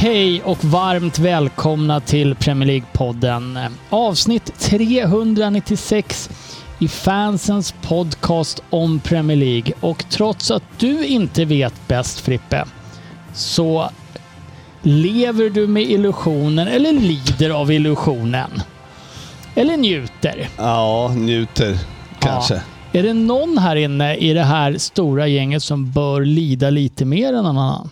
Hej, och varmt välkomna till Premier League-podden. Avsnitt 396 i fansens podcast om Premier League. Och trots att du inte vet bäst Frippe, så lever du med illusionen eller lider av illusionen. Eller njuter. Ja, njuter kanske. Ja. Är det någon här inne i det här stora gänget som bör lida lite mer än någon annan?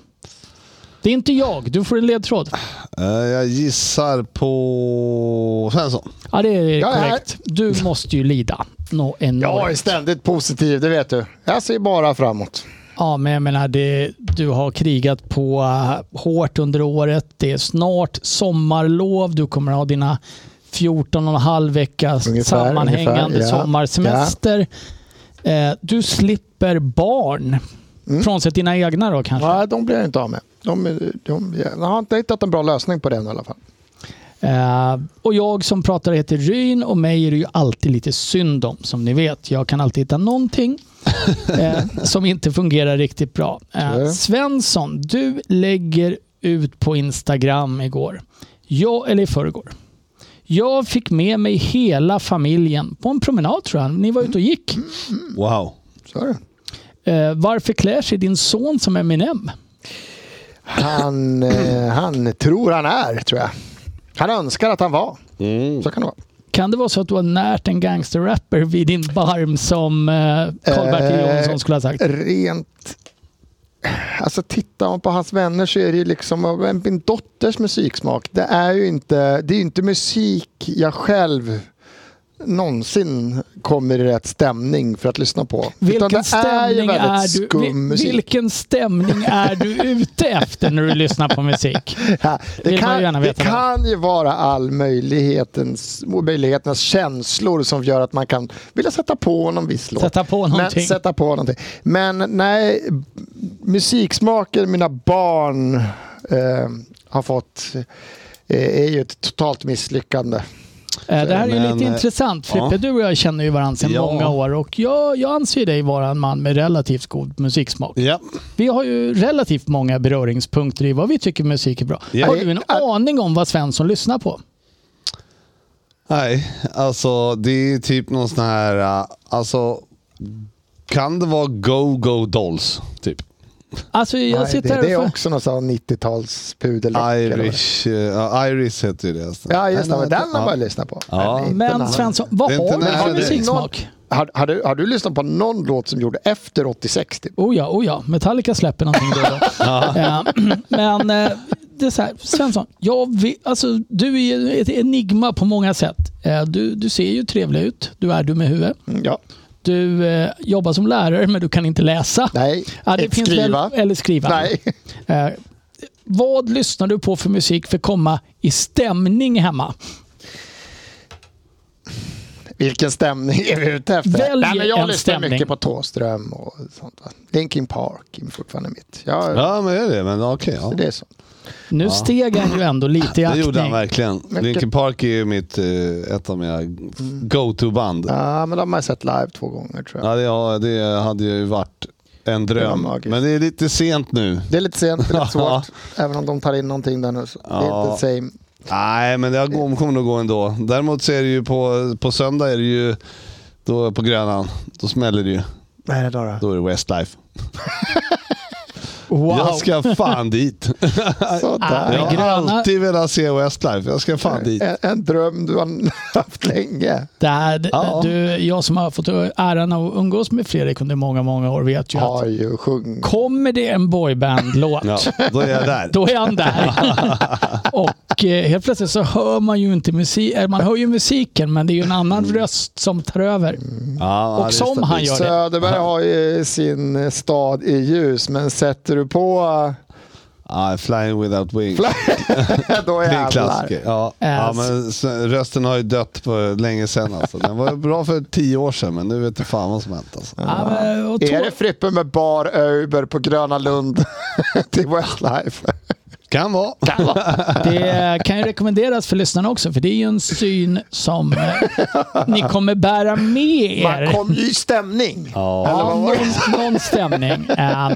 Det är inte jag. Du får en ledtråd. Eh, Jag gissar på Svensson. Ja, det är Jag är här. korrekt. Du måste ju lida. Nå. Jag är ständigt positiv, det vet du. Jag ser bara framåt. Ja, men jag menar, det, du har krigat på uh, hårt under året. Det är snart sommarlov. Du kommer ha dina 14 och en halv veckas Ungefär, sammanhängande ungefär, ja. sommarsemester. Eh, du slipper barn. Mm. Frånsett dina egna då kanske. Nej, de blir jag inte av med. De, de, jag har inte hittat en bra lösning på den i alla fall. Eh, och jag som pratar heter Ryn och mig är det ju alltid lite synd om som ni vet. Jag kan alltid hitta någonting eh, som inte fungerar riktigt bra. Det. Svensson, du lägger ut på Instagram igår. Jag, eller i förrgår. Jag fick med mig hela familjen på en promenad tror jag. Ni var ute och gick. Wow. Så varför klär sig din son som Eminem? Han, eh, han tror han är, tror jag. Han önskar att han var. Mm. Så kan det vara. Kan det vara så att du har närt en gangsterrapper vid din barm som eh, Karl-Bertil Eh, Jonsson skulle ha sagt? Rent... Alltså tittar man på hans vänner så är det ju liksom av min dotters musiksmak. Det är ju inte, det är ju inte musik jag själv någonsin kommer i rätt stämning för att lyssna på. Vilken är stämning väldigt är, du, vilken stämning är du ute efter när du lyssnar på musik? Ja, det kan, det kan ju vara all möjlighetens, möjlighetens känslor som gör att man kan vilja sätta på någon viss låt. Sätta på någonting. Men, sätta på någonting. Men nej, musiksmaker mina barn eh, har fått eh, är ju ett totalt misslyckande. Eh, Det här är ju lite eh, intressant. Frippe, ja. du och jag känner ju varandra sedan Ja. många år och jag, jag anser dig vara en man med relativt god musiksmak. Ja. Vi har ju relativt många beröringspunkter i vad vi tycker musik är bra. Ja. Har du en Ja. aning om vad Svensson lyssnar på? Nej, alltså det är typ någon sån här... uh, Alltså, kan det vara Go Go Dolls? Typ. Alltså jag Nej, sitter det, det är och- också någon sån 90-tals Irish, uh, Iris heter ju det. Ja, just det. Den har Ja. man lyssnat på. Ja. Men Svensson, vad har du för musiksmak? Har, har, du, har du lyssnat på någon låt som gjorde efter 86? Typ? Oh ja, oh ja. Metallica släpper någonting då då. Eh, Men eh, det är så här, Svensson, jag vet, alltså, du är ju ett enigma på många sätt. Eh, Du, du ser ju trevlig ut, du är dum i huvudet. Ja. Du eh, jobbar som lärare men du kan inte läsa. Nej, Ja, det finns skriva. Väl, eller skriva. Nej. Eh, vad lyssnar du på för musik för att komma i stämning hemma? Vilken stämning är vi ute efter? Välj Nej, men jag en lyssnar stämning. mycket på Thåström och sånt. Linkin Park är fortfarande mitt. Ja, Ja, men det är det. Men okej. ja. Det är så. Nu steg han ju ändå lite i Det gjorde han aktning. verkligen. Linkin Park är ju mitt, eh, ett av mina go-to-band. Ja, men de har jag sett live två gånger tror jag. Ja, det, ja, det hade ju varit en Det dröm. magiskt. Men det är lite sent nu. Det är lite sent, det är lite Ja. svårt. Även om de tar in någonting där nu. Så Det är Ja. inte same. Nej, men det kommer nog gå ändå. Däremot så är det ju på, på söndag är det ju då på Grönan. Då smäller det ju. Vad är det då? då? Då är det Westlife. Wow. Jag ska fan dit. Sådär. Jag har Gröna- alltid velat se Westlife. Jag ska fan dit. En, en dröm du har haft länge. Där, Ja. du, jag som har fått äran att umgås med Fredrik under många, många år vet ju att ju sjungit. kommer det en boyband-låt, Ja, då är jag där. då är han där. och eh, helt plötsligt så hör man ju inte musik, eh, man hör ju musiken men det är ju en annan röst som tar över. Ja, Och som han gör det. Söderberg har ju sin stad i ljus, men sätter du på Ja, Flying without wings. Då Det är en klassiker. Ja. ja, men rösten har ju dött på länge sedan. Alltså. Den var bra för tio år sedan, men nu vet du fan vad som hänt. Alltså. Ja, men, och Är det Frippe med bar över på Gröna Lund till Westlife? Kan vara. Det kan ju rekommenderas för lyssnarna också, för det är ju en syn som eh, ni kommer bära med Man er. kom ju i stämning. Ja. Eller Ja, vad var det? någon, någon stämning. Eh,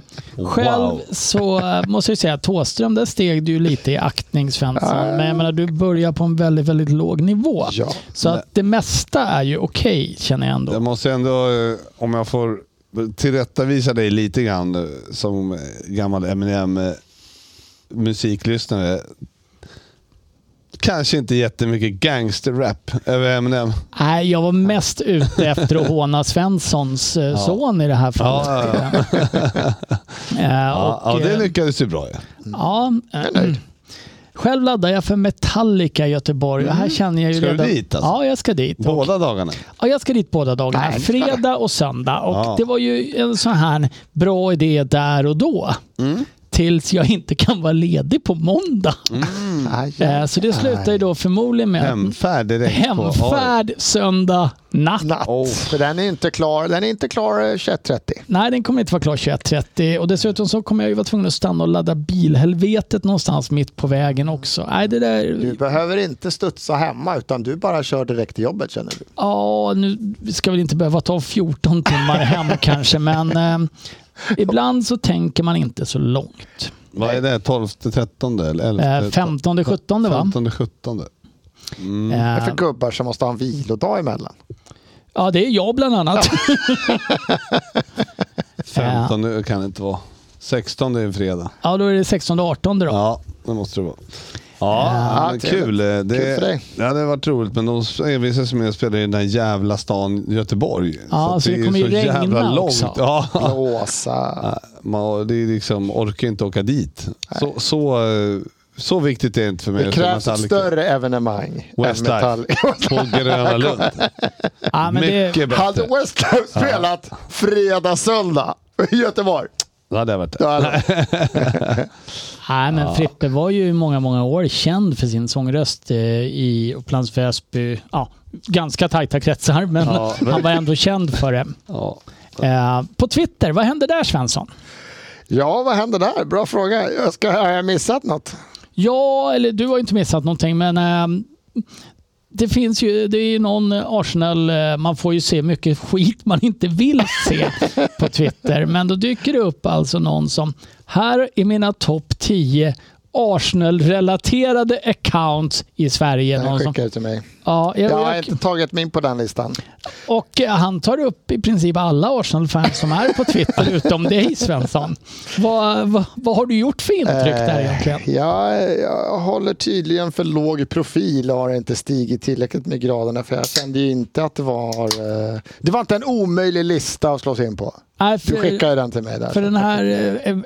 själv Wow. så eh, måste jag säga att Thåström, där steg du lite i aktning Svensson. Men jag menar, du börjar på en väldigt, väldigt låg nivå. Ja. Så att det mesta är ju okej, känner jag ändå. Jag måste ändå, om jag får tillrättavisa dig lite grann som gammal Eminem musiklyssnare. Kanske inte jättemycket gangsterrap över Eminem. Nej, jag var mest ute efter att håna Svenssons eh, son i det här fallet. Ja, ja, Eh, Ja, och, ja, det eh, lyckades ju bra. Ja. Ja, själv laddar jag för Metallica i Göteborg och här känner jag ju Ska du redan... dit, alltså? Ja, jag ska dit. Och, Båda dagarna. ja, jag ska dit båda dagarna. Nej. Fredag och söndag. Och Ja. det var ju en sån här bra idé där och då. Mm. Tills jag inte kan vara ledig på måndag. Aj, Eh, Så det slutar ju då förmodligen med Hemfärd direkt på hemfärd söndag natt. Natt. Oh. För den är inte klar, den är inte klar eh, 21.30. Nej, den kommer inte vara klar 21.30 och dessutom så kommer jag ju vara tvungen att stanna och ladda bilhelvetet någonstans mitt på vägen också. Nej, det där... Du behöver inte studsa hemma utan du bara kör direkt till jobbet känner du. Ja, nu vi ska väl inte behöva ta 14 timmar hem kanske, men eh, ibland så tänker man inte så långt. Vad är det? 12, 13 eller 11? Eh, 15, 17 va? 15, 17. Det är Eh, för gubbar som måste ha en vilodag emellan. ja, det är jag bland annat. 15 kan det inte vara. 16 är en fredag. Ja, då är det 16 och 18 då. Ja, det måste det vara. Ja, Ja, kul. Det, Kul för dig. Ja, det har varit roligt, men de envisas med att spela i den där jävla stan Göteborg. Ja, så det är kommer ju så jävla regna långt. också. Ja. Blåsa. Man, det är liksom, orkar inte åka dit. Så, så, eh, så viktigt är det inte för mig. Det krävs ett större evenemang än Westlife. Metallica. På Gröna Lund. Ja, men det, Mycket Hade bättre. Westlife spelat fredag, söndag i Göteborg, Då hade jag varit där. nej, men Frippe var ju i många, många år känd för sin sångröst eh, i Upplands Väsby. Ja, ganska tajta kretsar, men Ja, han var ändå känd för det. Ja. Eh, på Twitter, vad hände där Svensson? Ja, vad händer där? Bra fråga. Jag ska, har jag missat något? Ja, eller du har inte missat någonting, men eh, det finns ju, det är ju någon Arsenal, eh, man får ju se mycket skit man inte vill se på Twitter, men då dyker det upp alltså någon som, här är mina topp 10 Arsenal-relaterade accounts i Sverige. Den Någon som, skickade till mig. Ja, jag, Jag har jag, inte tagit mig in på den listan. och eh, han tar upp i princip alla Arsenal-fans som är på Twitter, utom dig Svensson. Vad, vad, vad har du gjort för intryck där egentligen? Eh, jag, jag håller tydligen för låg profil och har inte stigit tillräckligt med graderna för jag kände ju inte att det var... eh, Det var inte en omöjlig lista att slå sig in på. Nej, Du för- skickade den till mig där. För den här,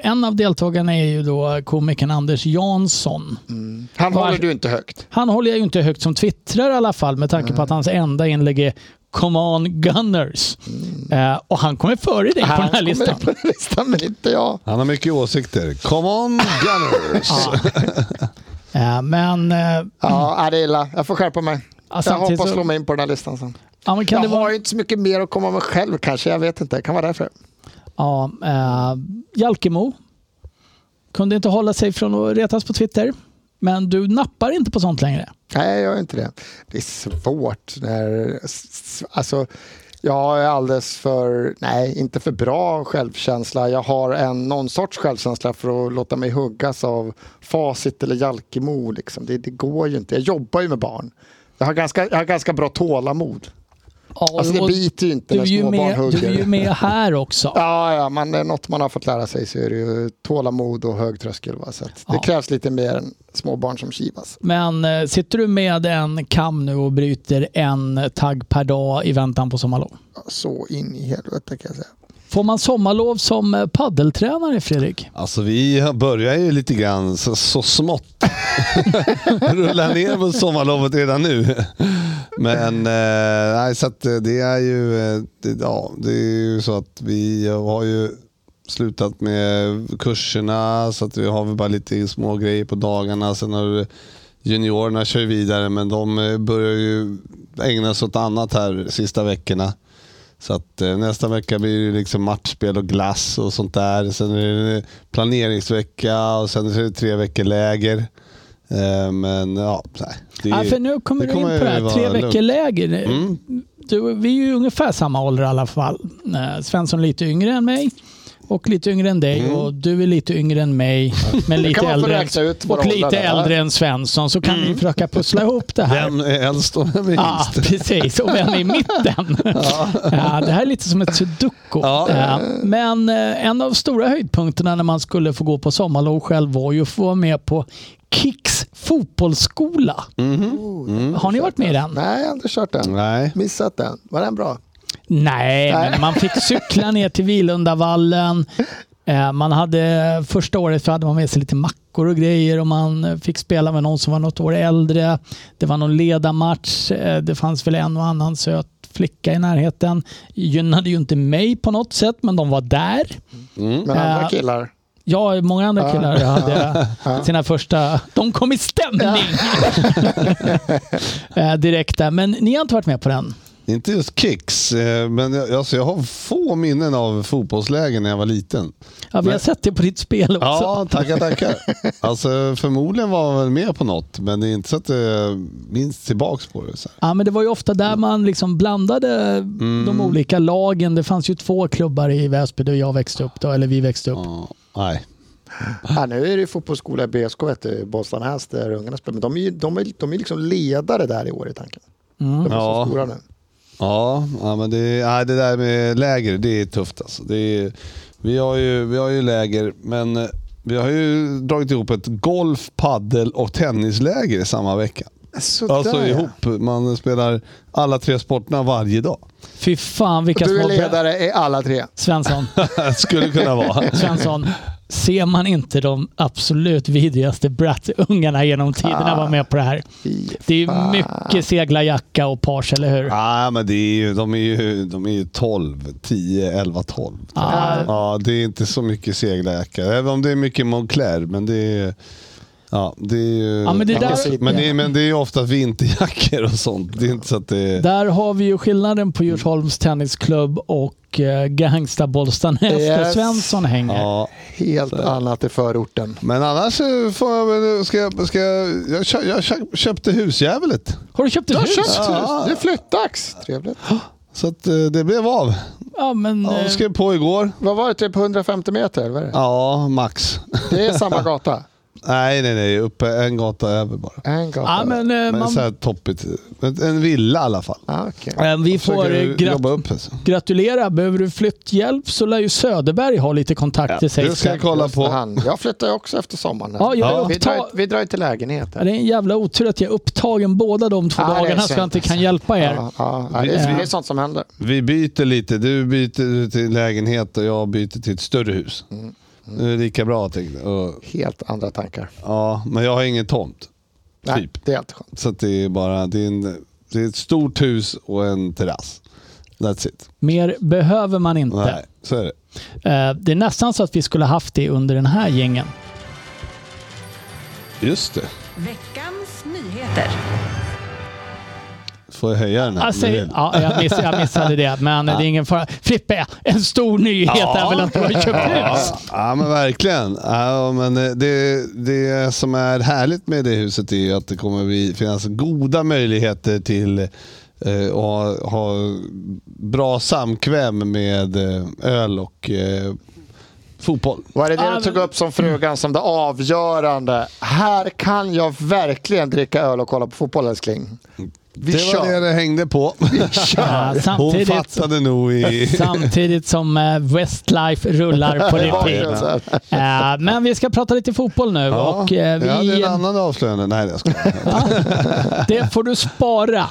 en av deltagarna är ju då komikern Anders Jansson. Han Var- håller du inte högt. Han håller jag ju inte högt som twittrar i alla fall med tanke på att hans enda inlägg är Come on Gunners. Eh, och han kommer före dig på den här listan. på den listan men inte jag. Han har mycket åsikter. Come on Gunners! Eh, men, eh, Ja, det är illa. Jag får skärpa mig. Ja, jag hoppas så- slå mig in på den här listan sen. ja, men kan jag det har vara... ju inte så mycket mer att komma med själv kanske. Jag vet inte. Det kan vara därför. Ja, eh, Jalkemo kunde inte hålla sig från att retas på Twitter. Men du nappar inte på sånt längre. Nej, jag gör inte det. Det är svårt. När, alltså, jag är alldeles för, nej, inte för bra självkänsla. Jag har en, någon sorts självkänsla för att låta mig huggas av Facit eller Jalkemo. Liksom. Det, det går ju inte. Jag jobbar ju med barn. Jag har ganska, jag har ganska bra tålamod. Ja, Alltså det biter ju inte du, när är ju små barn med, hugger. du är ju med här också. Ja, ja, men något man har fått lära sig så är det ju tålamod och hög tröskel. Va? Så att det Ja. krävs lite mer än små barn som kivas. Men eh, sitter du med en kam nu och bryter en tagg per dag i väntan på sommarlov? Så in i helvete kan jag säga. Får man sommarlov som eh, paddeltränare, Fredrik? Alltså vi börjar ju lite grann så, så smått. Rullar ner på sommarlovet redan nu. Men eh, nej, så att eh, det är ju, eh, det, ja, det är ju så att vi har ju slutat med kurserna så att vi har väl bara lite små grejer på dagarna. Sen har juniorerna kör vidare men de börjar ju ägna sig åt annat här sista veckorna. Så att eh, nästa vecka blir det liksom matchspel och glass och sånt där. Sen är det planeringsvecka och sen är det tre veckor läger. Eh, men ja, nej. Det, Ja, för nu kommer det du in på det här. Tre veckor läger. Mm. Du, vi är ju ungefär samma ålder i alla fall. Eh, Svensson lite yngre än mig och lite yngre än dig Mm. och du är lite yngre än mig men lite äldre, våra och lite ja. äldre än Svensson så kan vi försöka pussla ihop det här. Vem är äldst och vem är Ja, precis. Och vem är i mitten? Ja, det här är lite som ett sudoku. Ja. Ja, Men eh, en av stora höjdpunkterna när man skulle få gå på sommarlov själv var ju att få vara med på Kicks fotbollsskola. Mm. Har ni varit med i den? Nej, jag har aldrig kört den. Nej. Missat den. Var den bra? Nej, Nej. men man fick cykla ner till Vilundavallen. Eh, Man hade, första året så hade man med sig lite mackor och grejer och man fick spela med någon som var något år äldre. Det var någon ledarmatch. Eh, Det fanns väl en och annan söt flicka i närheten. Gynnade ju inte mig på något sätt, men de var där. Mm. Men andra Eh, killar? Ja, många andra killar hade sina första... De kom i stämning Eh, direkt där. Men ni har inte varit med på den? Inte just kicks, eh, men jag, alltså jag har få minnen av fotbollslägen när jag var liten. Ja, vi har Men- sett det på ditt spel också. Ja, tackar, tackar. Alltså, förmodligen var jag väl med på något, men det är inte så att jag minns tillbaks på det. Så här. Ja, men det var ju ofta där man liksom blandade de olika lagen. Det fanns ju två klubbar i Väsby där jag växte upp, då, eller vi växte upp. Ja, nej. Ja, nu är det ju fotbollsskola i BSK, Bollstanäs där ungarna spelar. Men de är de är, de är liksom ledare där i år i tanken. De är Ja. så stora nu. Ja, ja men det, nej, det där med läger, det är tufft alltså. Det är, vi, har ju, vi har ju läger, men eh, vi har ju dragit ihop ett golf, paddel och tennisläger i samma vecka. Sådär, Alltså ihop. Man spelar alla tre sporterna varje dag. Fy fan vilka Du är små... ledare i alla tre. Svensson, Skulle kunna vara. Svensson. Ser man inte de absolut vidrigaste brat-ungarna genom tiderna vara med på det här? Det är ju mycket seglarjacka och page, eller hur? Ja, men det är ju, de, är ju, de är ju 12, 10, 11, 12. Ja. Ja, det är inte så mycket seglarjacka. Även om det är mycket Moncler. Men det är, ja, det är ju... Ja, men det där- men, det är, men det är ju ofta vinterjackor och sånt. Det är inte så att det är... Där har vi ju skillnaden på Djursholms tennisklubb och eh, Gangsta Bollstanäs där Yes. Svensson hänger. Ja, Helt annat i förorten. men annars får jag väl... Ska, jag- ska, jag, jag, kö- jag kö- köpte husjävlet. Har du köpt ett Du har hus? köpt Ja. hus. Det är flyttdags. Trevligt. Så att eh, det blev av. Ja, men... Ja, eh, jag skrev på igår. Vad var det? Typ 150 meter? är det? Ja, max. det är samma gata. Nej, nej, nej. Uppe en gata över bara. En gata. Ja, men, eh, Men man, så här toppigt. En villa i alla fall. Ah, okej. eh, vi får eh, grat- upp. Alltså. gratulera. Behöver du flytthjälp så lär ju Söderberg ha lite kontakter sägs Det ska jag kolla på. Han. Jag flyttar också efter sommaren. Ja, Ja. Vi, drar, vi drar till lägenhet. Ja, Det är en jävla otur att jag är upptagen båda de två Ja, är dagarna så jag inte kan hjälpa er. Ja, ja, ja, det, är, det är sånt som händer. Vi byter lite. Du byter till lägenhet och jag byter till ett större hus. Mm, Det är lika bra tänkte jag. Helt andra tankar. Ja, men jag har ingen tomt. Nej, Typ. det är alltid skönt. Så att det är bara det är, en, det är ett stort hus och en terrass. That's it. Mer behöver man inte. Nej, så är det. Eh, Det är nästan så att vi skulle haft det under den här gängen. Just det. Veckans nyheter. Får jag höja den här? Alltså, ja, jag, miss, jag missade det, men det är ingen fara. Frippe, en stor nyhet är väl att du har köpt hus? Ja men verkligen. Ja, men eh, det, det som är härligt med det huset är ju att det kommer finnas goda möjligheter till eh, att ha, ha bra samkväm med eh, öl och eh, fotboll. Var det det Ja, du tog upp som frugan som det avgörande? Här kan jag verkligen dricka öl och kolla på fotboll älskling. Vi det kör. var det det hängde på. Ja, Hon fattade nog i... samtidigt som eh, Westlife rullar på repeat. Eh, Men vi ska prata lite fotboll nu Ja, och eh, Jag hade vi, en annan avslöjande. Nej, jag skojar. det får du spara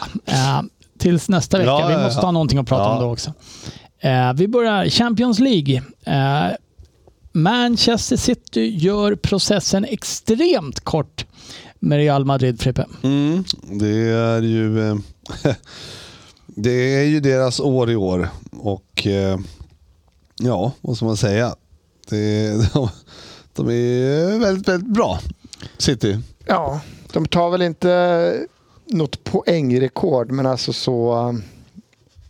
tills nästa vecka. Ja, vi måste ha någonting att prata Ja. om då också. Vi börjar Champions League. Manchester City gör processen extremt kort med Real Madrid, Frippe. Mm, det är ju... eh, Det är ju deras år i år och eh, ja, vad ska man säga? Det är, de, de är väldigt, väldigt bra, City. Ja, de tar väl inte något poängrekord men alltså så,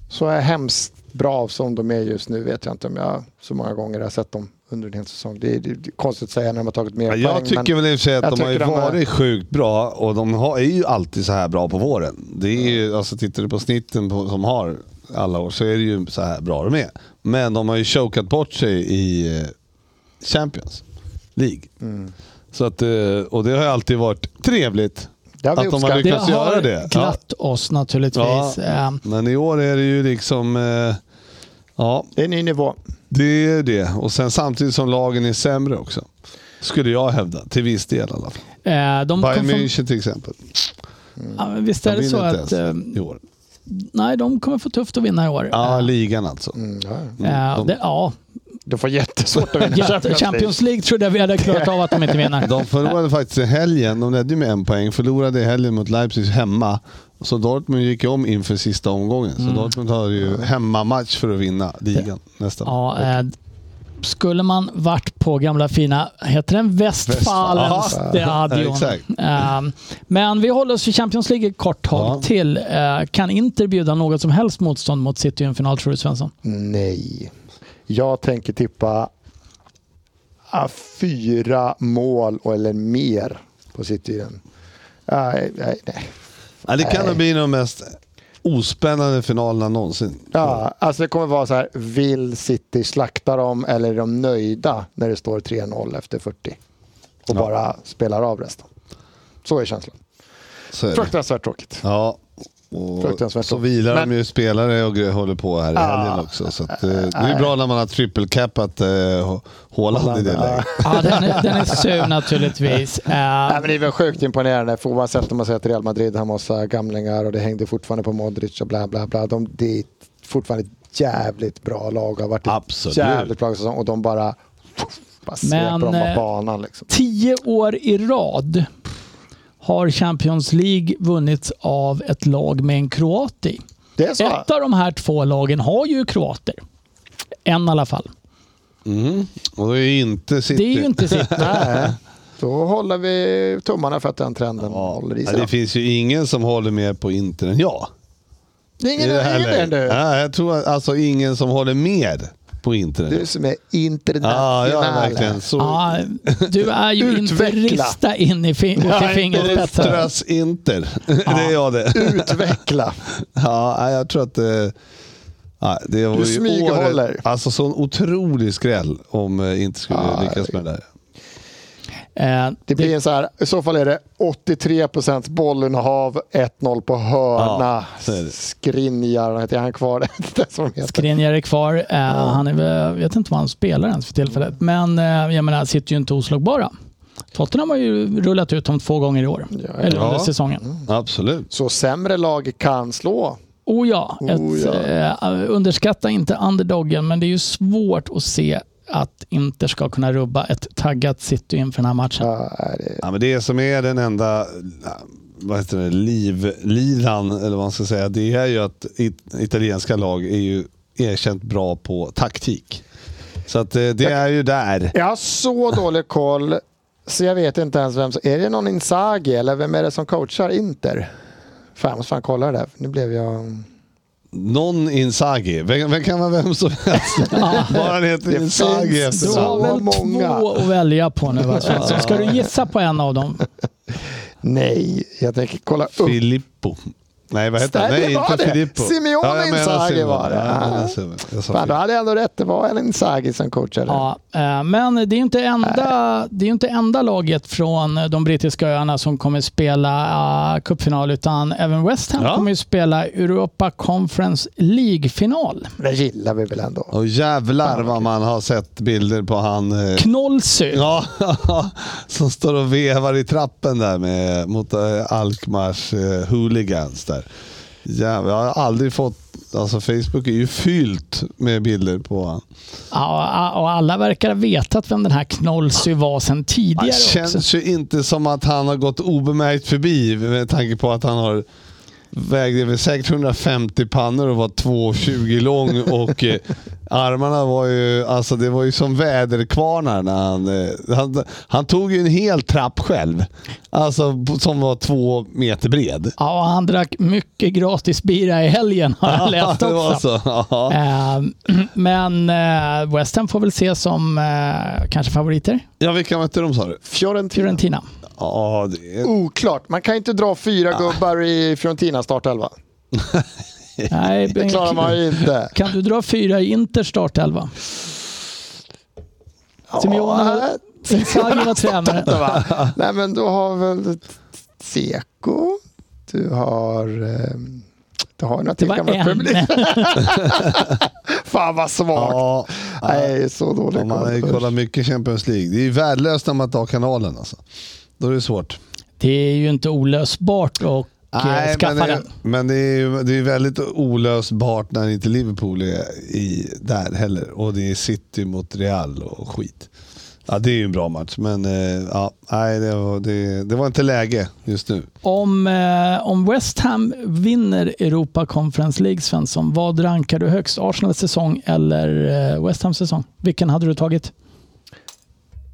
så är hemskt bra som de är just nu vet jag inte om jag så många gånger har sett dem under en hel säsong. Det är, det är konstigt att säga när de har tagit mer Ja, poäng. jag tycker väl i och för sig att jag de har ju de är- varit sjukt bra och de har, är ju alltid så här bra på våren. Det är ju, alltså tittar du på snitten på, som har alla år så är det ju så här bra de är. Men de har ju chokat bort sig i eh, Champions League. Mm. Så att, eh, och det har ju alltid varit trevligt har att de har uppskattat. Det lyckats göra har det. Ja. glatt oss naturligtvis. Ja. Eh, Men i år är det ju liksom, eh, ja Det är en ny nivå. Det är det. Och sen samtidigt som lagen är sämre också. Skulle jag hävda, till viss del i alla fall. eh, de Bayern från, München till exempel. ja, men visst är De det så att ens eh, i år. nej, de kommer få tufft att vinna i år. Ja, Eh, ligan alltså. Mm, ja. eh, de- det, ja, De får jättesvårt att vinna Jätte- Champions League trodde jag vi hade klarat av att de inte vinner. De förlorade faktiskt i helgen. De ledde ju med en poäng. Förlorade i helgen mot Leipzig hemma. Så Dortmund gick ju om inför sista omgången. Så Mm. Dortmund har ju hemmamatch för att vinna ligan nästan. Ja, eh, skulle man varit på gamla fina, heter den Westfalens Westfalen. stadion? Exakt. Eh, men vi håller oss i Champions League ett kort tag Ja. till. Eh, kan Inter bjuda något som helst motstånd mot City i en final tror du Svensson? Nej. Jag tänker tippa fyra mål eller mer på City. Nej, nej, nej. Ja, det kan nog bli de mest ospännande finalerna någonsin. Ja, alltså det kommer vara så här, vill City slakta dem eller är de nöjda när det står 3-0 efter 40? Och Ja. bara spelar av resten. Så är känslan. Så är det. Fruktansvärt tråkigt. Ja. Och Fruktansvärt så vilar de Men- ju spelare och håller på här i Ja. helgen också. Så att, eh, det är bra när man har trippelcappat eh, Haaland i det Ja. läget. Ja, den är, den är sur naturligtvis. Eh, Nej, men det är väl sjukt imponerande. För oavsett om man säger att Real Madrid har massa gamlingar och det hängde fortfarande på Modric och bla bla bla. De, det är fortfarande ett jävligt bra lag. Har varit Absolut. jävligt bra säsong och de bara, bara dem eh, banan. Liksom. Tio år i rad har Champions League vunnits av ett lag med en kroat i. Det är så? Ett av de här två lagen har ju kroater. En i alla fall. Mm. Och det är inte City. Det är ju inte City. Nej. Då håller vi tummarna för att den trenden Ja. håller i Ja, sig. det finns ju ingen som håller mer på Inter än jag. det är ingen, det ingen nu. Ja, jag tror att- alltså ingen som håller mer på Inter än Du som är Ja, internationell. verkligen så. Ja, du är ju Utveckla. interista in i fi- Jag till är fingerspetsar. Strös Inter. det är jag det. Utveckla. Ja, jag tror att det... Ja, det var Du smyghåller. året- Alltså sån otrolig skräll om eh, inte skulle lyckas med det där. Eh, Det blir en så här, I så fall är det 83 procent bollinnehav, 1-0 på hörna. Ja. Skriniar, heter han kvar? Det är kvar. Eh, Han är väl, jag vet inte vad han spelar ens för tillfället. Men eh, jag menar, sitter ju inte oslagbara. Tottenham har ju rullat ut dem två gånger i år. Ja, Eller ja. under säsongen. Absolut. Så sämre lag kan slå. Oh ja, ett, Oh ja. Eh, underskatta inte underdoggen, men det är ju svårt att se att Inter ska kunna rubba ett taggat City inför den här matchen. Ja, det, Ja, men det som är den enda vad heter det, livlinan, eller vad man ska säga, det är ju att it- italienska lag är ju erkänt bra på taktik. Så att eh, det är ju där. jag har så dålig koll så jag vet inte ens vem som... Är det någon Inzaghi eller vem är det som coachar Inter? Fan, jag måste fan kolla det där. Nu blev jag... Någon Inzaghi, vem, vem kan vara vem som helst. Bara han heter Inzaghi Du har väl många. två att välja på nu va, Svensson? Ska du gissa på en av dem? Nej, jag tänker kolla upp. Filippo. Nej, vad heter han? Nej, inte det. Filippo. Simeone menar Inzaghi var det. Ja, Ja. Sa Fan, då hade jag ändå rätt. Det var en Inzaghi som coachade. Ja, eh, men det är ju inte enda, det är ju inte enda laget från de brittiska öarna som kommer spela uh, cupfinal, utan även West Ham Ja. kommer ju spela Europa Conference League-final. Det gillar vi väl ändå. Och jävlar vad man har sett bilder på han eh, Knollsy. Ja, som står och vevar i trappen där med, mot eh, Alkmaars eh, hooligans där. Ja, jag har aldrig fått, alltså Facebook är ju fyllt med bilder på han. Ja, och alla verkar ha vetat vem den här Knollsy var sedan tidigare Det också. känns ju inte som att han har gått obemärkt förbi med tanke på att han har vägde väl säkert 150 pannor och var 2,20 lång och eh, armarna var ju, alltså det var ju som väderkvarnar när han, eh, han, han tog ju en hel trapp själv. Alltså som var två meter bred. Ja, han drack mycket gratis bira i helgen har jag läst också. så. Ja. Eh, Men West Ham får väl ses som eh, kanske favoriter. ja, vilka mötte de sa du? Fiorentina. Fiorentina. Ja, det är... Oklart. Man kan inte dra fyra gubbar i Fiorentina startelva. Nej, Det klarar man ju inte. Kan du dra fyra i Inter startelva? Simeone Ja, Inzaghi var tränare. va? Nej men du har väl Seko. Du har... Du har några Det till var gamla en. Fan vad svagt. Ja, Nej, så dålig Ja, man har ju koll. kollat mycket Champions League. Det är värdelöst när man har kanalen alltså. Då är det svårt. Det är ju inte olösbart och Nej, skaffa men, det, den. men det är ju det är väldigt olösbart när inte Liverpool är i, där heller. Och det är City mot Real och skit. Ja, det är ju en bra match, men eh, ja, nej, det, var, det, det var inte läge just nu. Om, eh, om West Ham vinner Europa Conference League, Svensson, vad rankar du högst? Arsenals säsong eller eh, West Hams säsong? Vilken hade du tagit?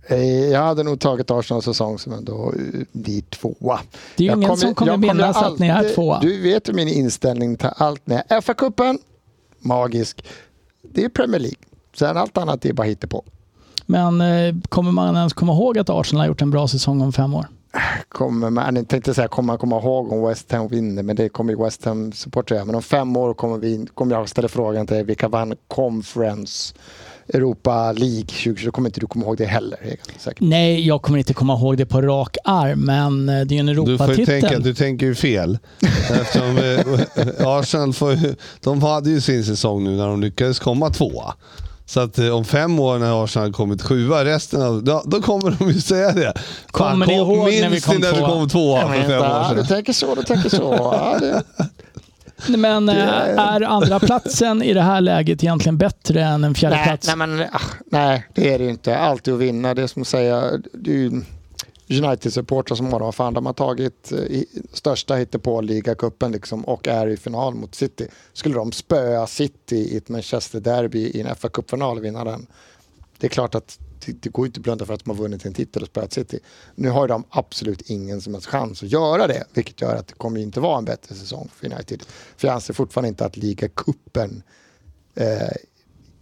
Eh, Jag hade nog tagit Arsenals säsong som ändå eh, blir tvåa. Det är ju Jag ingen som kommer minnas att ni är tvåa. Du vet ju min inställning till allt. När FA-cupen, magisk. Det är Premier League. Sen allt annat är bara hittepå. Men eh, kommer man ens komma ihåg att Arsenal har gjort en bra säsong om fem år? Kommer man, jag tänkte säga kommer man komma ihåg om West Ham vinner, men det kommer ju West Ham supportrar. Men om fem år kommer, vi, kommer jag ställa frågan till dig, vilka vann Conference Europa League 2020? kommer inte du komma ihåg det heller. är jag ganska säker på. Nej, jag kommer inte komma ihåg det på rak arm, men eh, det är en Du får ju Europatitel. tänka, du tänker ju fel. Eftersom eh, Arsenal får, de hade ju sin säsong nu när de lyckades komma tvåa. Så att eh, om fem år när Arsenal kommit sjua, resten av, då, då kommer de ju säga det. Kommer ni kom- ihåg när vi minns kom ni när vi tvåa? kom tvåa Ja, för fem år vänta, Du sedan? tänker så, du tänker så. Ja, det, Men eh, är andra platsen i det här läget egentligen bättre än en fjärde nej, plats? nej, men, ah, nej, det är det ju inte. Alltid att vinna, det är som att säga, det ju United-supportrar som har, fan, de har tagit eh, i, största hittepå ligacupen liksom, och är i final mot City. Skulle de spöa City i ett Manchester-derby i en fa Cup-final och vinna den, det är klart att det, går ju inte att blunda för att de har vunnit en titel och spöat City. Nu har de absolut ingen som helst chans att göra det, vilket gör att det kommer inte vara en bättre säsong för United. För jag anser fortfarande inte att ligacupen eh,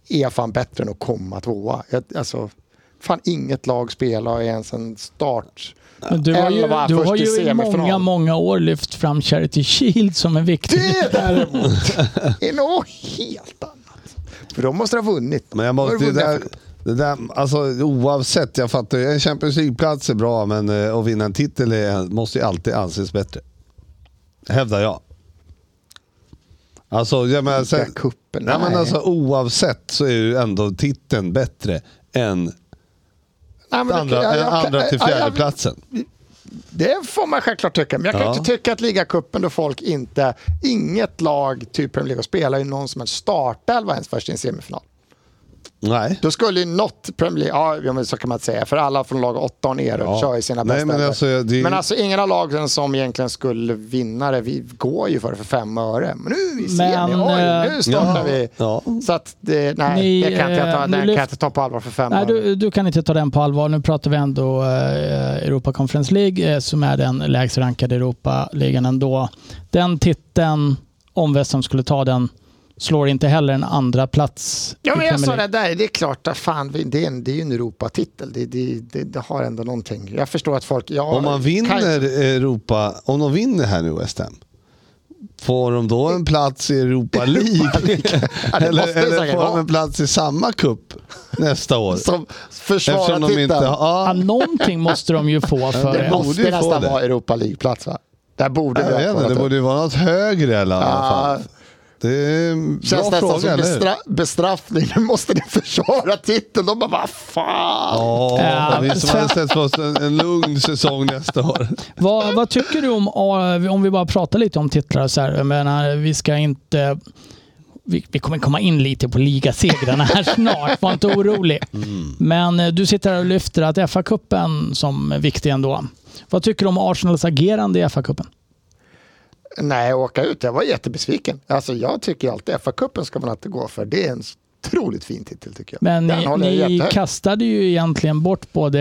är fan bättre än att komma tvåa. Jag, alltså, fan inget lag spelar ens en start. Men du har ju, Elva du har ju i många, många år lyft fram Charity Shield som en viktig... Det däremot är något helt annat. För de måste ha vunnit. Men jag måste, det där. Det där, alltså, oavsett, jag fattar en Champions League-plats är bra, men eh, att vinna en titel är, måste ju alltid anses bättre. Hävdar jag. Alltså, jag menar, sen, Ligacupen, nej, men nej. alltså, oavsett så är ju ändå titeln bättre än Nej, men andra, jag- än jag- andra till ja, jag- fjärde platsen. Det får man självklart tycka. Men jag kan Ja. inte tycka att ligacupen då folk inte... Inget lag, typ Premier League, spelar ju någon som helst startelva ens först i en semifinal. Nej. Då skulle ju något Premier League, ja men så kan man säga, för alla från lag 8 och ner Ja. kör ju sina Nej, bästa men alltså, det- men alltså ingen av lagen som egentligen skulle vinna det, vi går ju för det för fem öre. Men nu vi Men, semi, oj, eh, nu startar ja, vi. ja. Så att det, nej, Ni, det kan inte jag ta, eh, den ni kan lyft- jag inte ta på allvar för fem Nej, öre. du, du kan inte ta den på allvar. Nu pratar vi ändå eh, Europa Conference League eh, som är den lägst rankade Europa-ligan ändå. Den titeln, om West skulle ta den, slår inte heller en andra plats Ja, men jag sa det där, det är klart att fan, vi- det är, en, det är ju en Europatitel. Det, det, det, det har ändå någonting. Jag förstår att folk... Ja, Om man kan vinner inte- Europa, om de vinner här nu West Ham, får de då en plats i Europa League? Eller eller får de en plats i samma cup nästa år? Som Eftersom försvarar de titeln. inte har... Ja, Ja, någonting måste de ju få för det måste nästan det. vara Europa League-plats va? Där borde jag vet inte, det borde ju vara något högre i alla fall. Det är bra Känns nästan fråga, som bestra bestraffning. Nu måste ni försvara titeln. De bara, vad fan. Ja, Ja, vi som hade sett oss en, en lugn säsong nästa år. Vad, vad tycker du om, eh, om vi bara pratar lite om titlar så här, jag menar, vi ska inte vi, vi kommer komma in lite på ligasegrarna här snart, var inte orolig. Men eh, du sitter här och lyfter att FA-cupen som är viktig ändå. Vad tycker du om Arsenals agerande i FA-cupen? Nej, åka ut. Jag var jättebesviken. Alltså, jag tycker alltid FA-cupen ska man alltid gå för. Det är en otroligt fin titel tycker jag. Men Den ni, ni kastade ju egentligen bort både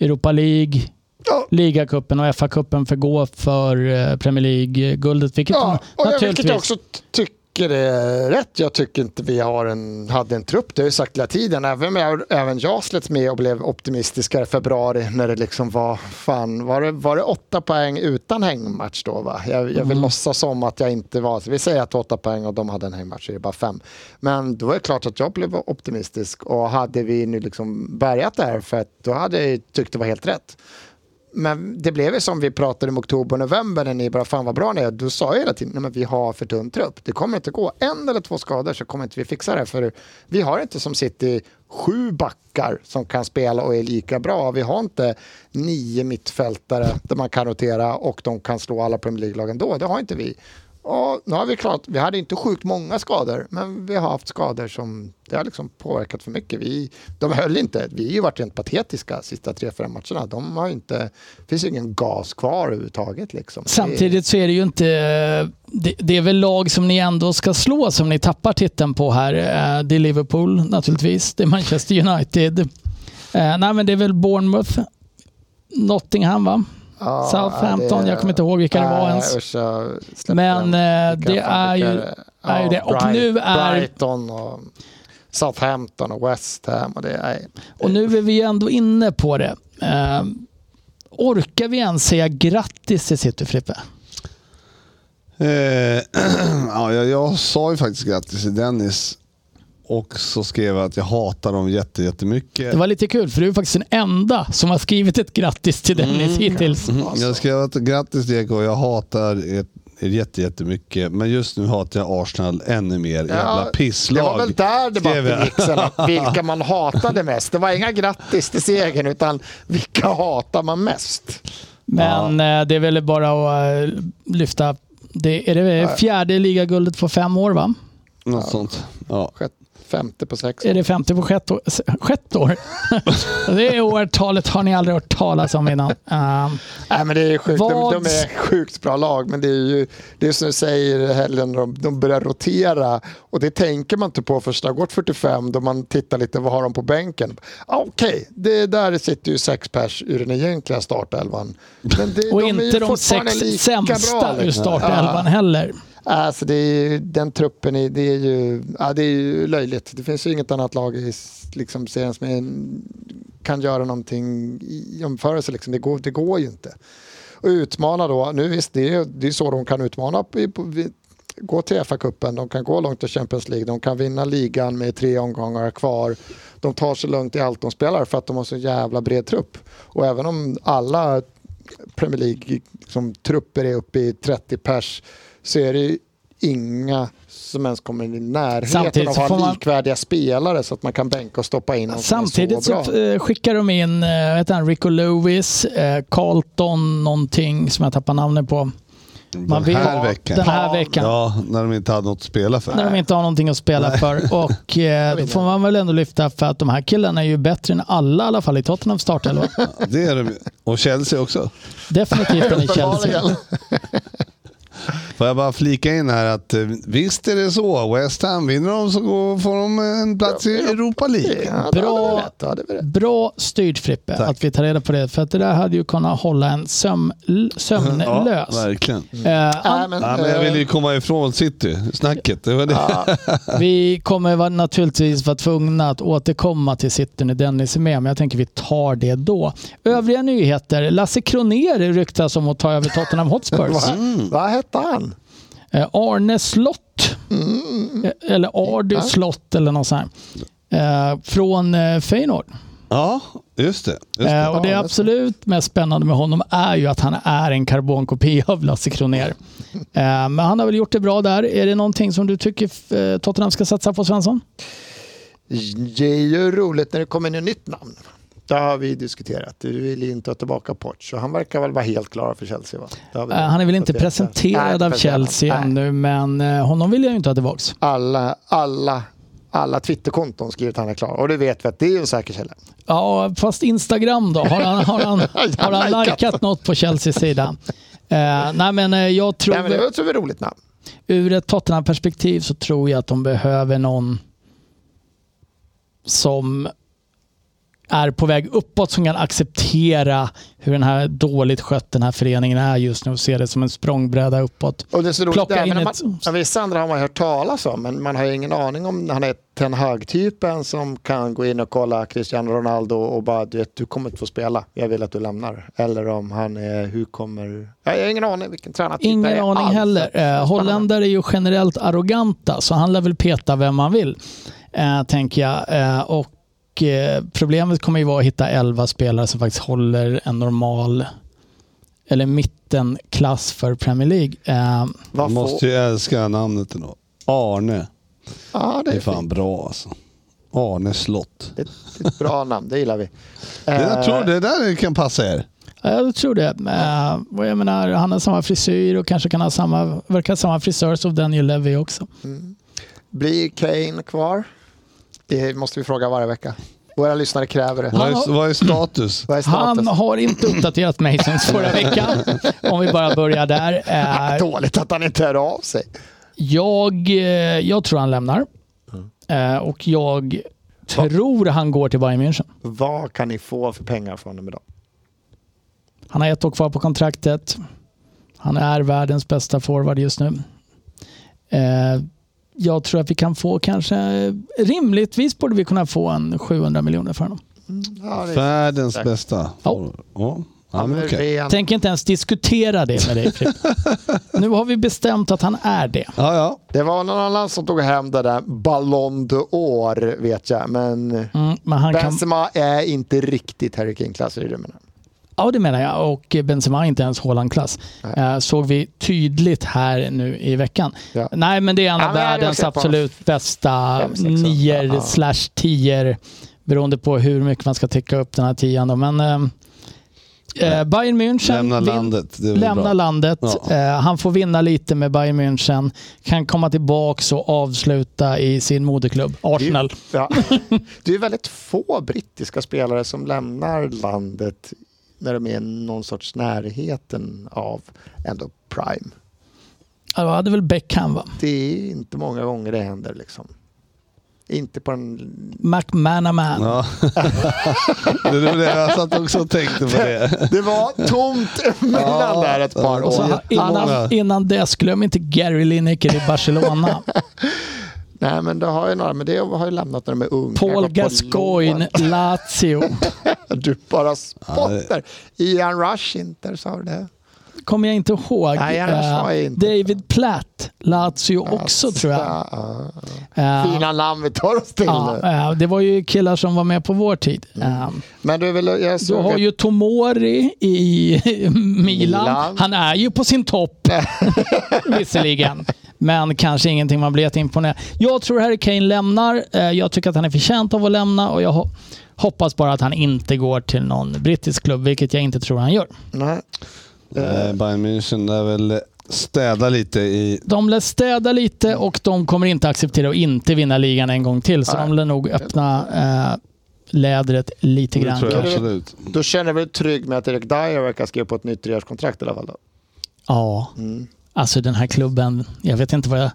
Europa League, Ja. ligacupen och FA-cupen för gå för eh, Premier League-guldet. Vilket Ja, och jag, vilket jag också t- tycker är rätt. Jag tycker inte vi har en, hade en trupp, det har jag sagt hela tiden. Även, med, även jag slets med och blev optimistiskare i februari när det liksom var, fan, var det, var det åtta poäng utan hängmatch då? Va? Jag, jag vill låtsas som att jag inte var, vi säger att åtta poäng och de hade en hängmatch, så är det bara fem. Men då är det klart att jag blev optimistisk och hade vi nu liksom bärgat det här för att då hade jag tyckt det var helt rätt. Men det blev ju som vi pratade om oktober och november när ni bara fan vad bra ni är. Då sa jag hela tiden att vi har för tunn trupp. Det kommer inte gå. En eller två skador så kommer inte vi fixa det. För vi har inte som City sju backar som kan spela och är lika bra. Vi har inte nio mittfältare där man kan rotera och de kan slå alla Premier League-lag ändå. Det har inte vi. Och nu har vi klart, vi hade inte sjukt många skador, men vi har haft skador som det har liksom påverkat för mycket. Vi, de höll inte. Vi har ju varit rent patetiska sista tre, fyra matcherna. De har inte, det finns ju ingen gas kvar överhuvudtaget. Liksom. Samtidigt så är det ju inte... Det, det är väl lag som ni ändå ska slå som ni tappar titeln på här. Eh, det är Liverpool naturligtvis. Det är Manchester United. Eh, nej men det är väl Bournemouth. Nottingham va? Ja, Southampton, jag kommer inte ihåg vilka det var nej, ens. släppte Men, eh, det är ju- det? är ju det. Och nu är- Brighton och Southampton och West Ham. Och det, nej. Och nu är vi ändå inne på det. Eh, orkar vi ens säga grattis till City, Frippe? Eh, ja, jag, jag sa ju faktiskt grattis till Dennis. Och så skrev jag att jag hatar dem jätte, jättemycket. Det var lite kul, för du är faktiskt den enda som har skrivit ett grattis till Dennis hittills. Mm, Jag skrev att grattis Diego, jag hatar er jätte, jättemycket. Men just nu hatar jag Arsenal ännu mer. Jävla pisslag. Det var väl där debatten gick sen, att vilka man hatade mest. Det var inga grattis till segern, utan vilka hatar man mest? Men eh, det är väl bara att eh, lyfta. Det, är det fjärde ligaguldet på fem år va? Något sånt. Ja. Sjätte- Femte på sex. Är det 50 på sjätte år? Sjätte år? det årtalet har ni aldrig hört talas om innan. Um, Nej, men det är sjukt. De, Vad- de är sjukt bra lag, men det är ju det är som du säger Helen, de, de börjar rotera och det tänker man inte på först det har gått 45 då man tittar lite vad har de på bänken. Ah, Okej, det där sitter ju sex pers ur den egentliga startelvan. Men det, och de är inte de sex sämsta bra, ur liksom. startelvan Ja. heller. Alltså det är ju, den truppen är, det är, ju, ja, det är ju löjligt. Det finns ju inget annat lag i liksom, serien som är, kan göra någonting i jämförelse. Liksom. Det, går, det går ju inte. Och utmana då, nu visst det är det är så de kan utmana. På, på, vi- gå till FA-cupen, de kan gå långt i Champions League, de kan vinna ligan med tre omgångar kvar. De tar sig lugnt i allt de spelar för att de har så jävla bred trupp. Och även om alla Premier League-trupper liksom, trupper är uppe i 30 pers så är det ju inga som ens kommer i närheten Samtidigt av att ha man- likvärdiga spelare så att man kan bänka och stoppa in Samtidigt så så eh, skickar de in eh, vet han, Rico Lewis, eh, Carlton någonting som jag tappar namnet på. Man Den här vill- veckan. Den här veckan. Ja, när de inte hade något att spela för. När de inte har någonting att spela för. Och eh, då får man väl ändå lyfta för att de här killarna är ju bättre än alla i alla fall i Tottenham startelva. Det är de. Och Chelsea också. Definitivt än i Chelsea. Får jag bara flika in här att eh, visst är det så. West Ham, vinner de så går, får de en plats i Europa League. Ja, Bra. styrt Frippe Tack. att vi tar reda på det. För att det där hade ju kunnat hålla en sömn, sömnlös. Ja, verkligen. Eh, Nej, an- men, Ja, men jag ville ju eh, komma ifrån City, snacket. Det vi kommer naturligtvis vara tvungna att återkomma till City när Dennis är med, men jag tänker vi tar det då. Övriga nyheter. Lasse Kronér ryktas om att ta över Tottenham Hotspurs. vad, vad hette han? Eh, Arne Slott. Eh, Eller Ardy Ja. Slott eller något sånt här. Eh, Från Feyenoord. Ja, just det. Just det. Och det Ja, absolut mest spännande med honom är ju att han är en karbonkopia av Lasse Kronér. Eh, Men han har väl gjort det bra där. Är det någonting som du tycker Tottenham ska satsa på Svensson? Det är ju roligt när det kommer ett nytt namn. Det har vi diskuterat. Du vill inte ha tillbaka Poch. Så han verkar väl vara helt klar för Chelsea va? Eh, Han är väl inte presenterad Nej, av Chelsea Nej. ännu, men eh, honom vill jag ju inte ha tillbaks. Alla, alla, alla Twitterkonton skriver att han är klar. Och det vet vi att det är en säker källa. Ja, fast Instagram då? Har han, har han, har han likat något på Chelseas sida? Eh, nej, men jag tror... Nej, men det var ett roligt namn. ur ett Tottenham-perspektiv så tror jag att de behöver någon som är på väg uppåt som kan acceptera hur den här dåligt skött den här föreningen är just nu och se det som en språngbräda uppåt. Och det är Plocka in ett- man, vissa andra har man hört talas om, men man har ju ingen aning om han är Ten Hag-typen som kan gå in och kolla Cristiano Ronaldo och bara du vet, du kommer inte få spela, jag vill att du lämnar. Eller om han är, hur kommer, jag har ingen aning vilken tränartyp Ingen är aning alls. heller. Eh, holländare är ju generellt arroganta så han lär väl peta vem man vill, eh, tänker jag. Eh, och eh, problemet kommer ju vara att hitta 11 spelare som faktiskt håller en normal eller mittenklass för Premier League. Eh, Man får- måste ju älska namnet ändå. Arne. Ja, det Det är, är fan fint. bra alltså. Arne slott. Det, det är ett bra namn, det gillar vi. Det, jag Eh, tror det där kan passa er. Ja, Jag tror det. Eh, och jag menar, han har samma frisyr och kanske kan ha samma, verkar ha samma frisör som Daniel Levy också. Blir Kane kvar? Det måste vi fråga varje vecka. Våra lyssnare kräver det. Vad är, vad är status? Vad är status? Han har inte uppdaterat mig sen förra veckan. Om vi bara börjar där. Eh, Dåligt att han inte hör av sig. jag, eh, jag tror han lämnar. Eh, och jag tror han går till Bayern München. Vad kan ni få för pengar från honom idag? Han har ett år kvar på kontraktet. Han är världens bästa forward just nu. Eh, jag tror att vi kan få kanske, rimligtvis borde vi kunna få en 700 miljoner för honom. Ja, är Världens Tack. bästa. Ja. Ja, men ren. Tänker inte ens diskutera det med dig. Nu har vi bestämt att han är det. Ja, ja. Det var någon annan som tog hem det där Ballon d'Or vet jag. Men Mm, men han kan, Benzema är inte riktigt Harry Kane-klass i det menar jag. Ja, det menar jag. Och Benzema är inte ens Haaland-klass. Eh, såg vi tydligt här nu i veckan. Ja. Nej, men det är en Ja, av hade världens absolut bästa nior Ja. slash tior. Beroende på hur mycket man ska täcka upp den här tian. Då. Men eh, eh, Bayern München Lämna vin- landet. Det är lämna landet. Ja. Eh, han får vinna lite med Bayern München. Kan komma tillbaka och avsluta i sin moderklubb Arsenal. Ja. Det är väldigt få brittiska spelare som lämnar landet när de är någon sorts närheten av ändå prime. Ja, det hade väl Beckham va? Det är inte många gånger det händer liksom. Inte på en... McManaman. Ja. det var det jag satt också och tänkte på det. Det var tomt mellan där ett par Ja, år. ha- innan, innan dess, glöm inte Gary Lineker i Barcelona. Nej men det har ju några, men det har ju lämnat när de är unga. Paul Gascoigne. Lazio. Du bara spottar. Ian Rush inte, sa du det? Kommer jag inte ihåg. Nej, annars Eh, jag inte. David Platt, Lazio också tror jag. Ja, ja. Eh, Fina namn vi tar oss till ja, eh, det var ju killar som var med på vår tid. Eh, Men du vill, jag Du har ju Tomori i Milan. Milan. Han är ju på sin topp visserligen. Men kanske ingenting man blir jätteimponerad. Jag tror Harry Kane lämnar. Eh, Jag tycker att han är förtjänt av att lämna och jag ho- hoppas bara att han inte går till någon brittisk klubb, vilket jag inte tror han gör. Nej. Eh, Bayern München lär väl städa lite i... De lär städa lite och de kommer inte acceptera att inte vinna ligan en gång till. Så Nej. de lär nog öppna eh, lädret lite Det grann. tror jag absolut. Då känner du dig trygg med att Erik Dyer verkar skriva på ett nytt treårskontrakt i alla fall? Då? Ja, Mm. Alltså den här klubben. Jag vet inte vad jag...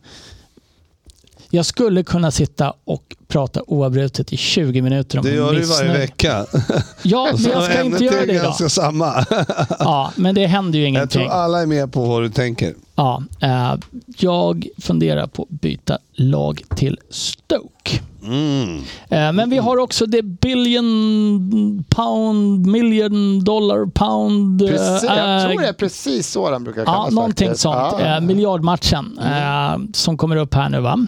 Jag skulle kunna sitta och prata oavbrutet i 20 minuter om Det gör du varje vecka. Ja, men jag Så ska inte göra det idag. ganska samma. Ja, men det händer ju Jag ingenting. tror alla är med på vad du tänker. Ja, eh, jag funderar på att byta lag till Stoke. Mm. Eh, Men vi har också the billion pound, million dollar pound. eh, Precis, jag eh, tror det är precis så den brukar kallas. Ja, någonting faktiskt. sånt. Ja. Eh, miljardmatchen eh, som kommer upp här nu va?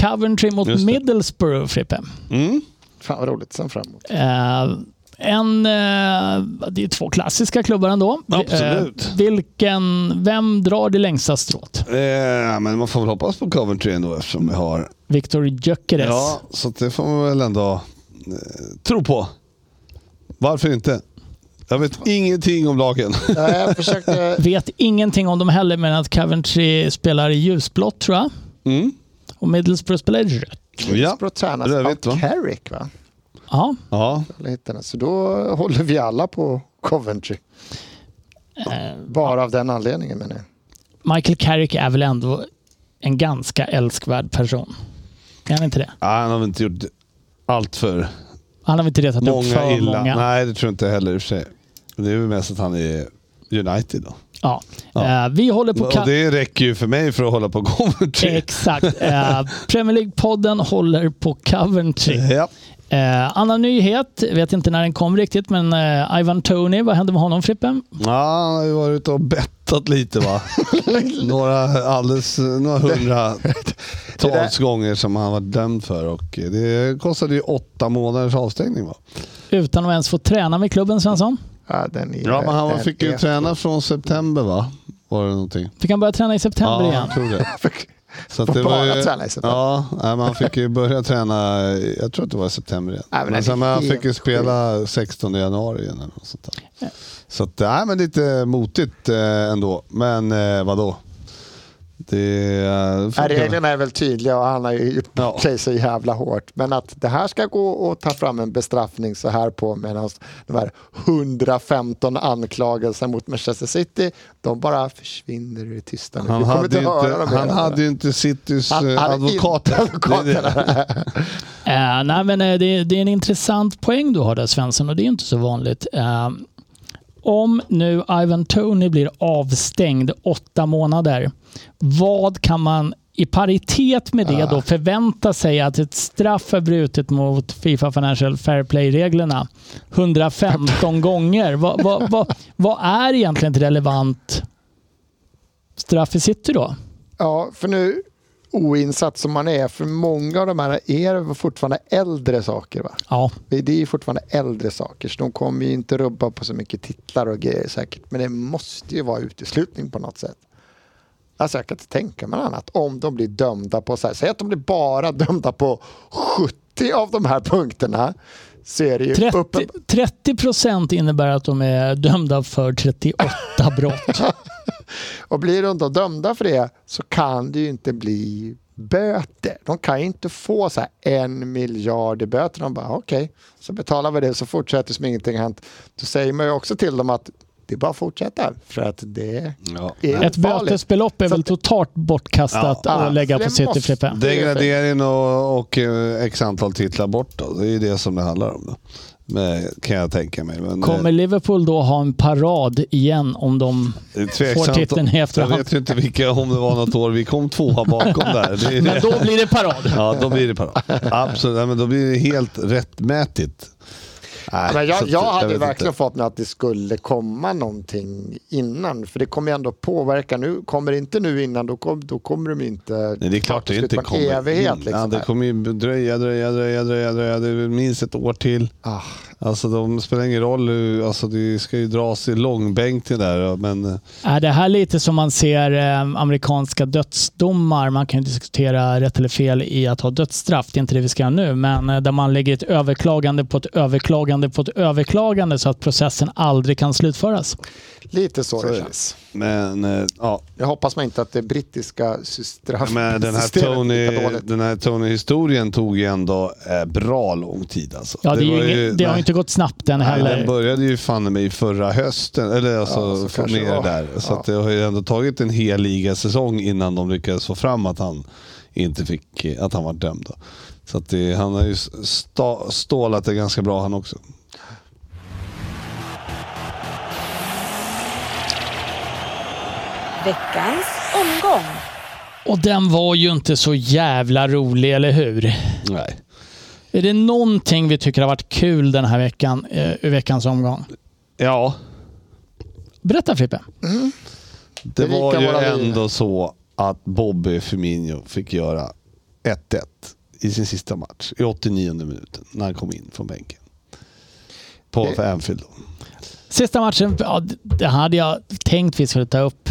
Coventry mot. Middlesbrough, Frippe. Mm. Fan vad roligt, sen framåt. En, eh, det är två klassiska klubbar ändå. Absolut. Eh, vilken, vem drar det längsta strået? Eh, men man får väl hoppas på Coventry ändå eftersom vi har... Viktor Gyökeres. Ja, så det får man väl ändå eh, tro på. Varför inte? Jag vet ingenting om lagen. Ja, jag försökte... Vet ingenting om dem heller, men att Coventry spelar i ljusblått tror jag. Mm. Och Middlesbrough spelar i rött. Ja, Bra tränas av? Carrick va? Ja. Så då håller vi alla på Coventry. Bara av den anledningen menar jag. Michael Carrick är väl ändå en ganska älskvärd person? Är han inte det? Ja, han har väl inte gjort allt för Han har väl inte retat upp många för illa. många? Nej, det tror jag inte heller i och för sig. Det är väl mest att han är United då. Ja. Ja. Eh, vi håller på... Och det räcker ju för mig för att hålla på Coventry. Exakt. Eh, Premier League-podden håller på Coventry. Ja. Eh, annan nyhet, vet inte när den kom riktigt, men eh, Ivan Tony, vad hände med honom Frippe? Ja, han har ju varit ute och bettat lite va. några, alldeles, några hundra tals gånger som han var dömd för och det kostade ju åtta månaders avstängning va. Utan att ens få träna med klubben Svensson. Ja, den är, Ja, men han den fick ju träna från september va? Var det någonting? Fick han börja träna i september ja, igen? jag tror det. Så Får det var ju, träna i september. Ja, han fick ju börja träna, jag tror att det var i september igen. Nej, men men sen, helt fick ju spela 16 januari igen. Eller något sånt där. Så att, nej, men lite motigt eh, ändå. Men eh, vadå? Det... Nej, reglerna är väl tydliga och han har ju gjort Ja. sig så jävla hårt. Men att det här ska gå och ta fram en bestraffning så här på medan de här 115 anklagelser mot Manchester City, de bara försvinner det tysta nu. han hade, ju höra inte, dem han hade ju inte Citys Han inte advokaterna. Eh, nej, men eh, det, är en intressant poäng du har där Svensson och det är inte så vanligt. Eh, om nu Ivan Tony blir avstängd åtta månader, vad kan man i paritet med det då förvänta sig att ett straff är brutet mot Fifa Financial Fair Play-reglerna 115 gånger? Vad, vad, vad, vad är egentligen ett relevant straff i city då? Ja, för nu oinsatt som man är, för många av de här är fortfarande äldre saker. Va? Ja, Det är ju fortfarande äldre saker, så de kommer ju inte rubba på så mycket titlar och grejer säkert. Men det måste ju vara uteslutning på något sätt. Alltså jag kan inte tänka mig annat. Om de blir dömda på, så här, säg att de blir bara dömda på 70 av de här punkterna. Så är det ju 30, uppen- 30 procent innebär att de är dömda för 38 brott. Och blir de då dömda för det så kan det ju inte bli böter. De kan ju inte få så här en miljard i böter. De bara okej, så betalar vi det så fortsätter som ingenting har hänt. Då säger man ju också till dem att det är bara att fortsätta för att det Ja. är Ett farligt. bötesbelopp är väl totalt bortkastat Ja, att lägga på City Frippe. Degradering och, och eh, x antal titlar bort då. Det är ju det som det handlar om. Då. Kan jag tänka mig. Men, Kommer Liverpool då ha en parad igen om de eh, får titeln i Jag efterhand? vet ju inte vilka, om det var något år vi kom tvåa bakom där. Det Men då blir det parad. Ja, då blir det parad. Absolut, men då blir det helt rättmätigt. Nej, Men jag, jag hade vet verkligen inte. fått mig att det skulle komma någonting innan. För det kommer ju ändå påverka. Nu, kommer det inte nu innan då, kom, då kommer de inte Nej, det är klart det inte kommer evighet. Liksom. ja, Det kommer ju dröja, dröja, dröja, dröja, dröja. Det är minst ett år till. ah, Alltså de spelar ingen roll. hur- Alltså, det ska ju dras i långbänk till det där. Men eh, Är det här lite som man ser eh, amerikanska dödsdomar? Man kan ju diskutera rätt eller fel i att ha dödsstraff. Det är inte det vi ska göra nu. Men eh, där man lägger ett överklagande på ett överklagande på ett överklagande så att processen aldrig kan slutföras. lite så, Så det känns. Men eh, ja, Jag hoppas man inte att det brittiska straff- men den här Tony, den här Tony-historien tog ju ändå eh, bra lång tid. Alltså. Ja, det, var ingen, ju- det har nej. inte gått snabbt Nej, heller. den började ju fan med förra hösten, eller alltså Ja, så ner det var. där. Så Ja. att det har ju ändå tagit en hel ligasäsong innan de lyckades få fram att han inte fick, att han var dömd. Då. Så att det, han har ju sta, stålat det ganska bra han också. Veckans omgång. Och den var ju inte så jävla rolig, eller hur? Nej. Är det någonting vi tycker har varit kul den här veckan, eh, i veckans omgång? Ja, Berätta Frippe. det Berika var ju ändå så att Bobby Firmino fick göra 1-1 i sin sista match i 89 minuten när han kom in från bänken. På för Anfield. Sista matchen, ja, det hade jag tänkt vi skulle ta upp.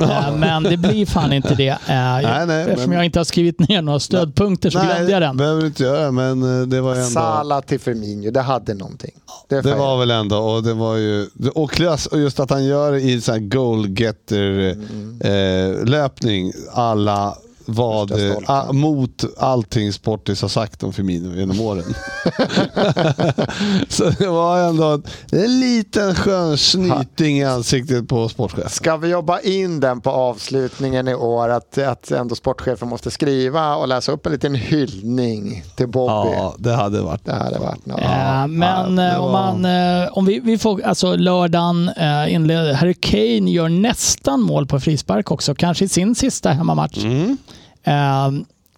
Eh, Men det blir fan inte det. Eh, nej, Eftersom men- jag inte har skrivit ner några stödpunkter så glömde jag den. behöver du inte göra, men eh, det var ändå... Sala till Firmino, det hade någonting. Det, Det var väl ändå, och det var ju, och klass, och just att han gör det i så här goal getter Mm. eh, alla vad, eh, a, mot allting Sportis har sagt om Firmino genom åren. så det var ändå en liten skön snyting i ansiktet på sportchef. Ska vi jobba in den på avslutningen i år? Att, att ändå sportchefen måste skriva och läsa upp en liten hyllning till Bobby. Ja, det hade varit. Det hade varit något. Eh, men det eh, om, man, eh, om vi, vi får, alltså lördagen inleder, Harry Kane gör nästan mål på frispark också, kanske i sin sista hemmamatch. Mm. Eh,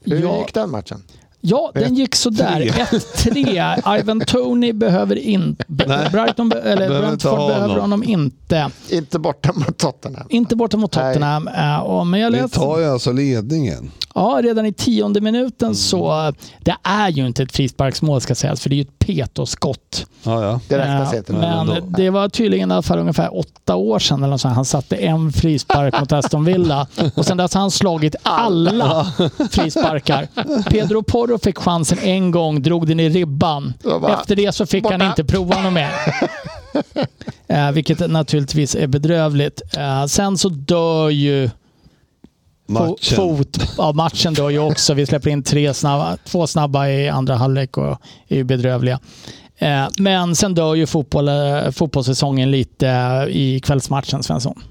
Hur ja, gick den matchen? Ja, den gick sådär. 1-3. Ivan Tony behöver inte... Brighton, be- eller Behöver inte Brentford ha behöver honom. honom inte. Inte borta mot Tottenham. Inte borta mot. Tottenham. Och, men jag Vi läste, tar ju alltså ledningen. Ja, redan i tionde Mm. minuten så... Det är ju inte ett frisparksmål ska sägas, för det är ju ett petosskott. Ja, ja. Det räknas Eh, inte. Men ändå. det var tydligen i alla fall ungefär åtta år sedan eller något sånt. han satte en frispark mot Aston Villa. Och sen dess har han slagit alla frisparkar. Pedro Porro fick chansen en gång, drog den i ribban. Efter det så fick han borta. inte prova något mer. Eh, vilket naturligtvis är bedrövligt. Eh, sen så dör ju fo- Matchen. Fot, ja, matchen dör ju också. Vi släpper in tre snabba, två snabba i andra halvlek och är ju bedrövliga. Eh, men sen dör ju fotboll, eh, fotbollssäsongen lite eh, i kvällsmatchen, Svensson.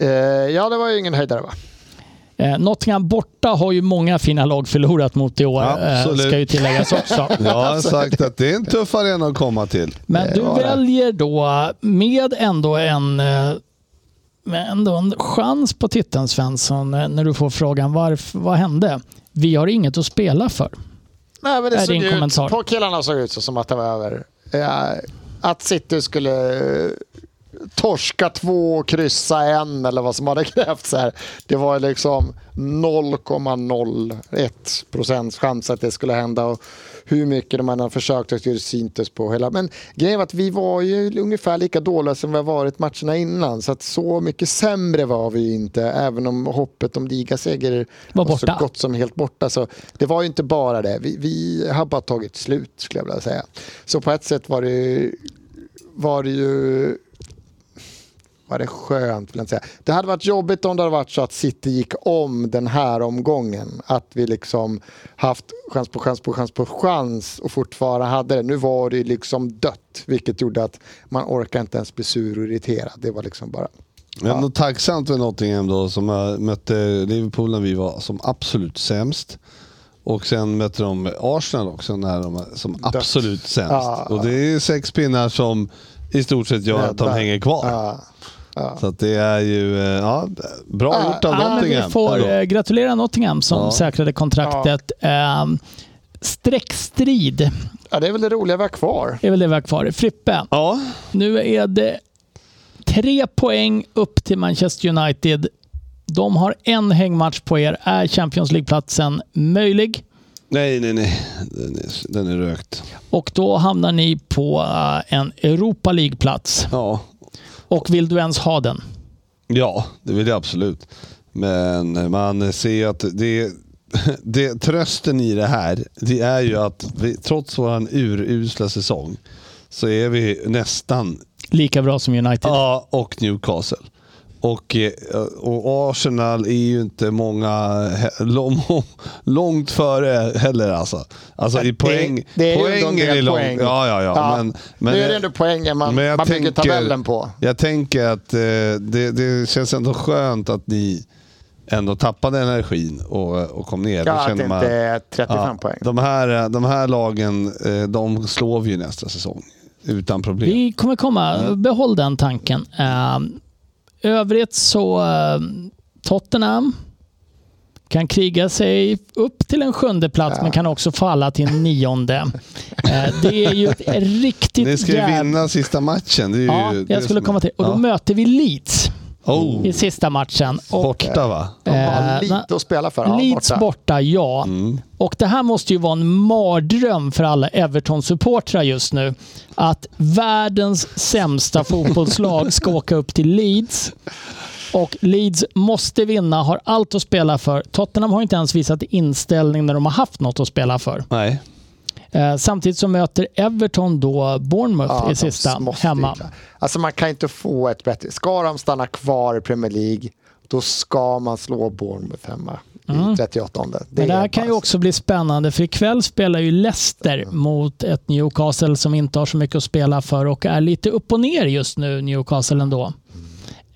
Eh, ja, det var ju ingen höjdare va? Eh, Nottingham borta har ju många fina lag förlorat mot i år, eh, ska ju tilläggas också. Jag har sagt att det är en tuff arena att komma till. Men du det. väljer då med ändå en, eh, med ändå en chans på titeln Svensson, eh, när du får frågan varför, vad hände? Vi har inget att spela för. Nej, men det Är såg din ut, kommentar? på killarna såg ut så som att det var över. Ja, att City skulle torska två och kryssa en eller vad som hade krävts här. Det var liksom 0,01 procents chans att det skulle hända. Och hur mycket de har försökt att det syntes på hela. Men grejen var att vi var ju ungefär lika dåliga som vi har varit matcherna innan. Så att så mycket sämre var vi inte. Även om hoppet om ligaseger Var var så gott som helt borta. Så det var ju inte bara det. Vi, vi har bara tagit slut skulle jag vilja säga. Så på ett sätt var det, var det ju var det skönt vill jag säga. Det hade varit jobbigt om det hade varit så att City gick om den här omgången. Att vi liksom haft chans på chans på chans på chans och fortfarande hade det. Nu var det liksom dött vilket gjorde att man orkar inte ens bli sur och irriterad. Det var liksom bara Men ändå tacksamt med Nottingham då som jag mötte Liverpool när vi var som absolut sämst. Och sen mötte de Arsenal också när de var som absolut sämst. Ja. Och det är sex pinnar som i stort sett gör att de hänger kvar. Ja. Ja. Så att det är ju eh, ja, bra Ja, gjort av Ja, men Nottingham. vi får eh, gratulera Nottingham som Ja. säkrade kontraktet. Eh, streckstrid ja, det är väl det roliga vi har kvar. är väl det vi har kvar. Frippe, Ja, nu är det tre poäng upp till Manchester United. De har en hängmatch på er. Är Champions League-platsen möjlig? nej nej nej. Den är, den är rökt. Och då hamnar ni på eh, en Europa League-plats. Ja. Och vill du ens ha den? Ja, det vill jag absolut. Men man ser att det, det, trösten i det här, det är ju att vi, trots vår urusla säsong så är vi nästan, Lika bra som United. ja, och Newcastle. Och, eh, och Arsenal är ju inte många, långt före heller alltså. Alltså i poäng, det är ju ändå en poängen del är långt. poäng. Ja, ja, ja. Ja, Men, men, nu är det ändå poängen man, man bygger tänker- tabellen på. Jag tänker att eh, det, det känns ändå skönt att ni ändå tappade energin och, och kom ner. Ja, att det man- inte är 35 ja, poäng. De här, de här lagen, eh, de slår vi ju nästa säsong. Utan problem. Vi kommer komma, behåll den tanken. Övrigt så uh, Tottenham kan kriga sig upp till en sjunde plats men kan också falla till en nionde. Eh, det är ju ett riktigt Ni ska ju jäv- vinna sista matchen. Ja, jag skulle komma till. Och då ja. möter vi Leeds oh, i sista matchen. Och, Borta va? De har Eh, lite att spela för. Ja, Leeds borta, borta. ja. Mm. Och det här måste ju vara en mardröm för alla Everton-supportrar just nu. Att världens sämsta fotbollslag ska åka upp till Leeds. Och Leeds måste vinna, har allt att spela för. Tottenham har inte ens visat inställning när de har haft något att spela för. Nej. Eh, samtidigt så möter Everton då Bournemouth Ja, i sista hemma. Alltså man kan inte få ett bättre. Ska de stanna kvar i Premier League, då ska man slå Bournemouth hemma Mm. i 38. Det, Men det här är kan ju också bli spännande för ikväll spelar ju Leicester mot ett Newcastle som inte har så mycket att spela för och är lite upp och ner just nu, Newcastle ändå.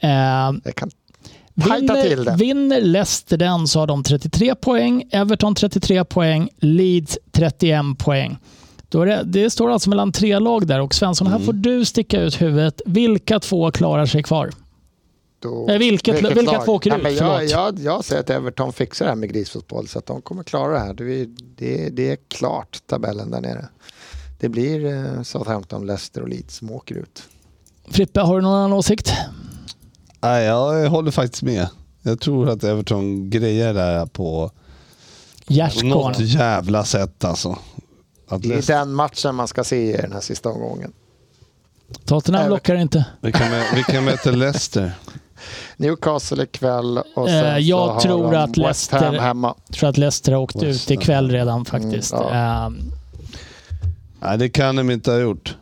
Eh, Det kan vinner, vinner Leicester den så har de 33 poäng, Everton 33 poäng, Leeds 31 poäng. Då är det, det står alltså mellan tre lag där och Svensson, Mm. här får du sticka ut huvudet. Vilka två klarar sig kvar? Då, Eh, vilket- vilka lag? två åker Nej, ut? jag, jag, jag säger att Everton fixar det här med grisfotboll så att de kommer klara det här. Det är, det, det är klart tabellen där nere. Det blir eh, Southampton, Leicester och Leeds som åker ut. Frippe, har du någon annan åsikt? Nej, jag håller faktiskt med. Jag tror att Everton grejer det här på Gärdsgården. något jävla sätt alltså. Att Det är Leicester- den matchen man ska se i den här sista omgången. Tottenham Everton. lockar inte. Vilka, möter Leicester? Newcastle ikväll och Eh, sen så jag har tror de att West Ham Leicester- hemma. Jag tror att Leicester har åkt West ut ikväll redan faktiskt. Mm, Eh, Nej, det kan de inte ha gjort.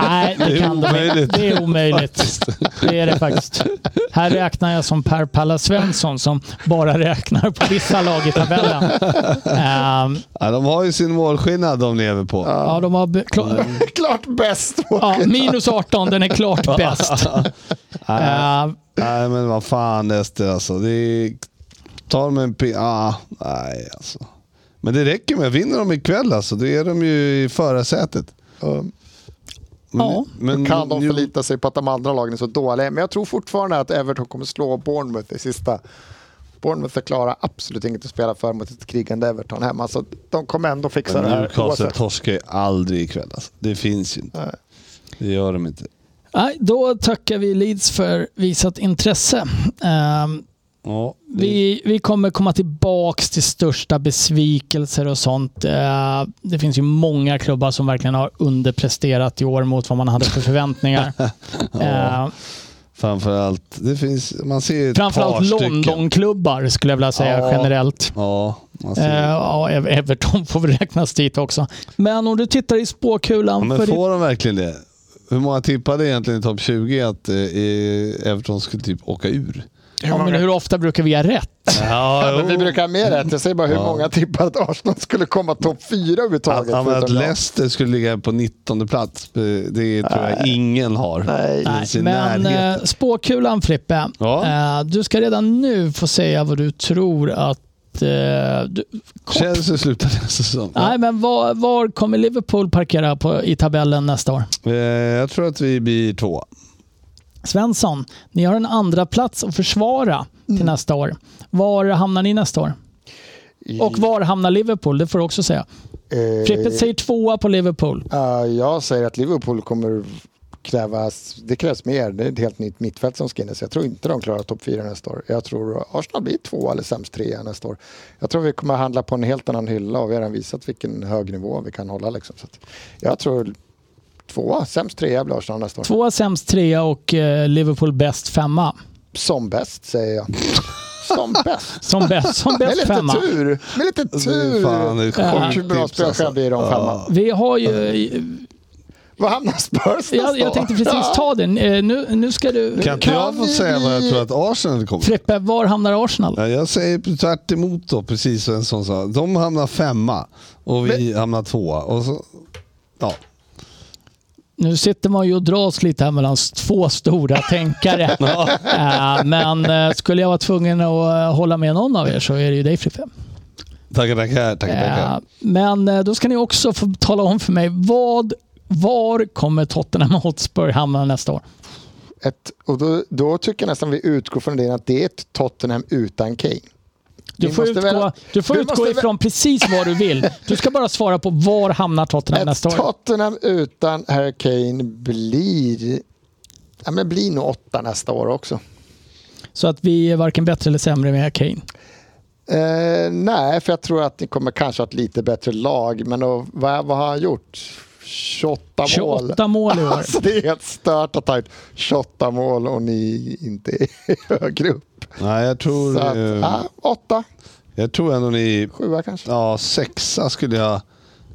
Nej, det, Det är kan de inte. omöjligt. Det är omöjligt. Det är det faktiskt. Här räknar jag som Per Palla Svensson som bara räknar på vissa lag i tabellen. Eh, Ja, de har ju sin målskillnad de lever på. ja, de har klar, Klart bäst! ja, minus 18, den är klart bäst. Nej, nej, men vad fan Leicester alltså. Det är, tar de en. Ah, nej alltså. Men det räcker med, vinner de ikväll alltså, då är de ju i förarsätet. Um, Men, Ja. men, kan de förlita sig på att de andra lagen är så dåliga. Men jag tror fortfarande att Everton kommer slå Bournemouth i sista. Bournemouth förklarar absolut inget att spela för mot ett krigande Everton hemma. Så de kommer ändå fixa det här Newcastle torskar ju aldrig ikväll alltså. Det finns ju inte. Nej. Det gör de inte. nej, då tackar vi Leeds för visat intresse. Eh, Ja, det, Vi, vi kommer komma tillbaks till största besvikelser och sånt. Eh, Det finns ju många klubbar som verkligen har underpresterat i år mot vad man hade för förväntningar. Eh, framförallt, det finns, man ser ett Framförallt. Londonklubbar skulle jag vilja säga Ja. generellt. Ja. Eh, Ja, Ev- Everton får väl räknas dit också. Men om du tittar i Ja, spåkulan. men för ditt- får de verkligen det? Hur många tippade egentligen i topp 20 att eh, Everton skulle typ åka ur? Ja, men hur ofta brukar vi ha rätt? Ja, Men vi brukar ha mer rätt. Jag säger bara hur Ja. många tippar att Arsenal skulle komma topp fyra överhuvudtaget. Att, ja, att. Leicester skulle ligga på 19 plats, eh, det tror jag ingen har. Nej. I men närheten. eh, spåkulan Frippe. Ja. Eh, du ska redan nu få säga vad du tror att... Du, kort Chelsea slutar nästa säsong. Nej, men var, var kommer Liverpool parkera på, i tabellen nästa år? Jag tror att vi blir två. Svensson, ni har en andra plats att försvara till Mm. nästa år. Var hamnar ni nästa år? Och var hamnar Liverpool? Det får du också säga. Eh, Frippe säger tvåa på Liverpool. Ja, jag säger att Liverpool kommer krävas, det krävs mer. Det är ett helt nytt mittfält som ska in. Så jag tror inte de klarar topp fyra nästa år. Jag tror Arsenal blir två eller sämst trea nästa år. Jag tror vi kommer handla på en helt annan hylla och vi har redan visat vilken hög nivå vi kan hålla. Liksom. Så jag tror tvåa, sämst trea blir Arsenal nästa år. Tvåa sämst trea och eh, Liverpool bäst femma. Som bäst säger jag. Som bäst. Som bäst, som Med bäst lite femma. tur. Med lite tur. fan Hur bra spelare alltså. blir de femma? Vi har ju... Vad hamnar Spurs Jag, jag tänkte precis ta den. Eh, Nu, nu ska du... Kan inte jag få säga vad jag tror att Arsenal kommer? Frippe, var hamnar Arsenal? Ja, jag säger tvärt emot då, precis som en sån sa. De hamnar femma och vi hamnar tvåa. Och så, ja. Nu sitter man ju och dras lite här mellan två stora tänkare. Eh, Men eh, skulle jag vara tvungen att eh, hålla med någon av er så är det ju dig Frippe. Tackar, tackar. tackar, tackar. Men då ska ni också få tala om för mig vad, var kommer Tottenham Hotspur hamna nästa år? Ett, och då, då tycker jag nästan vi utgår från det att det är ett Tottenham utan Kane. Du får utgå, väl- du får vi utgå måste väl- ifrån precis vad du vill. Du ska bara svara på var hamnar Tottenham Ett nästa år? Tottenham utan Harry Kane blir, ja, men blir nog åtta nästa år också. Så att vi är varken bättre eller sämre med Kane. Eh, nej, för jag tror att ni kommer kanske ha ett lite bättre lag. Men då, vad, vad har han gjort? 28 mål. 28 mål i år. Alltså det är helt stört att ta ut 28 mål och ni inte är högre upp. Nej, jag tror, Så att, eh, ja, åtta, jag tror ändå ni... sjua kanske. Ja, sexa skulle jag...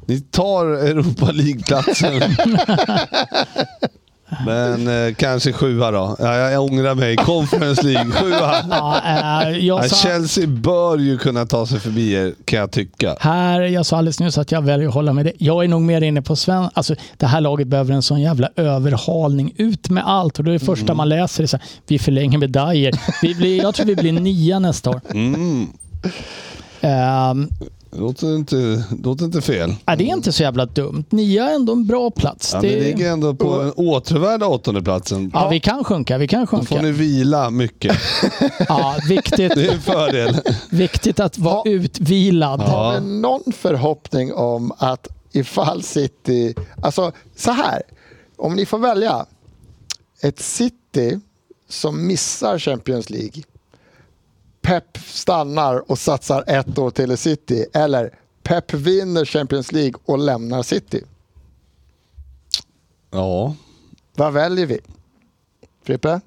Ni tar Europa League-platsen. Men eh, kanske sjua då. Ja, jag, ångrar mig. Conference League, sjua. Ja, eh, jag Ja, sa, Chelsea bör ju kunna ta sig förbi er, kan jag tycka. här, jag sa alldeles nyss att jag väljer att hålla med det. Jag är nog mer inne på sven... Alltså, det här laget behöver en sån jävla överhalning. Ut med allt. Och då är det första Mm. man läser är så här, vi förlänger. Vi blir, jag tror vi blir nia nästa år. Mm. Ehm, Låter inte, låter inte fel. ja, det är inte så jävla dumt. Nia är ändå en bra plats. Ja, det, Ni ligger ändå på den återvärda åttondeplatsen. ja, vi kan sjunka. Vi kan Då får sjunka. ni vila mycket. Ja, viktigt, Det är en fördel. viktigt att vara Ja. utvilad. Har vi någon förhoppning om att ifall City... Alltså så här. Om ni får välja. Ett City som missar Champions League. Pep stannar och satsar ett år till i City. Eller Pep vinner Champions League och lämnar City. Ja, Vad väljer vi? Frippe?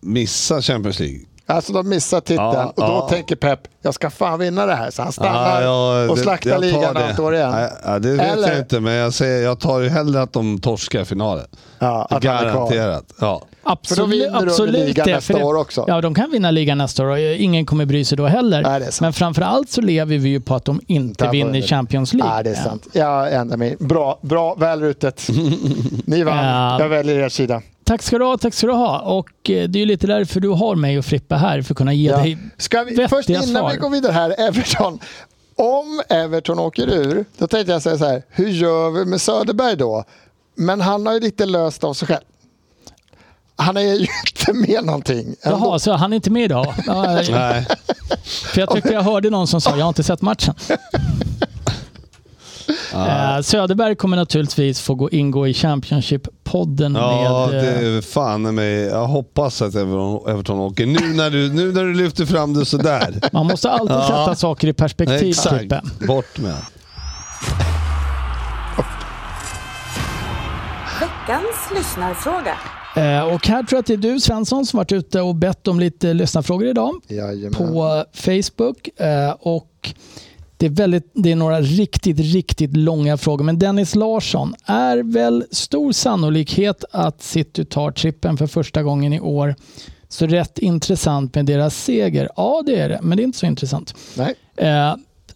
missa Champions League. Alltså de missar titeln Ja, och då ja. tänker Pep, jag ska fan vinna det här. Så han stannar Ja, ja, och slaktar ligan det. allt år igen. Det vet Eller- jag inte, men jag, säger, jag tar ju hellre att de torskar finalen. Ja. Garanterat. Ja. Absolut, vinner de ligan det, nästa för det- år också. Ja, de kan vinna ligan nästa år och ingen kommer bry sig då heller. Nej. Men framförallt så lever vi ju på att de inte vinner det. Champions League. Ja, det är sant. Jag ändrar mig. Bra, bra väl rutet. Ni vann. Ja. Jag väljer er sida. Tack ska du ha, tack ska du ha. Och eh, det är ju lite därför du har mig och Frippa här, för att kunna ge Ja. dig Ska vi, vettiga först innan svar. vi går vidare här, Everton. Om Everton åker ur, då tänkte jag säga så här, hur gör vi med Söderberg då? Men han har ju lite löst av sig själv. Han är ju inte med någonting. ändå. Jaha, så han är inte med idag? Eh, Nej. för jag tyckte jag hörde någon som sa, jag har inte sett matchen. Eh, Söderberg kommer naturligtvis få gå, ingå i Championship-podden Ja, med... det eh, är fan mig. Jag hoppas att Everton, Everton åker. Nu när, du, nu när du lyfter fram det sådär. Man måste alltid Ja. sätta saker i perspektiv, Exakt. Bort med. Veckans lyssnarfråga. Eh, och här tror jag att det är du Svensson som varit ute och bett om lite lyssnarfrågor idag Jajamän. på Facebook. Eh, och det är, väldigt, det är några riktigt, riktigt långa frågor. Men Dennis Larsson, är väl stor sannolikhet att City tar trippen för första gången i år. Så rätt intressant med deras seger. Ja, det är det, men det är inte så intressant. Nej. Eh,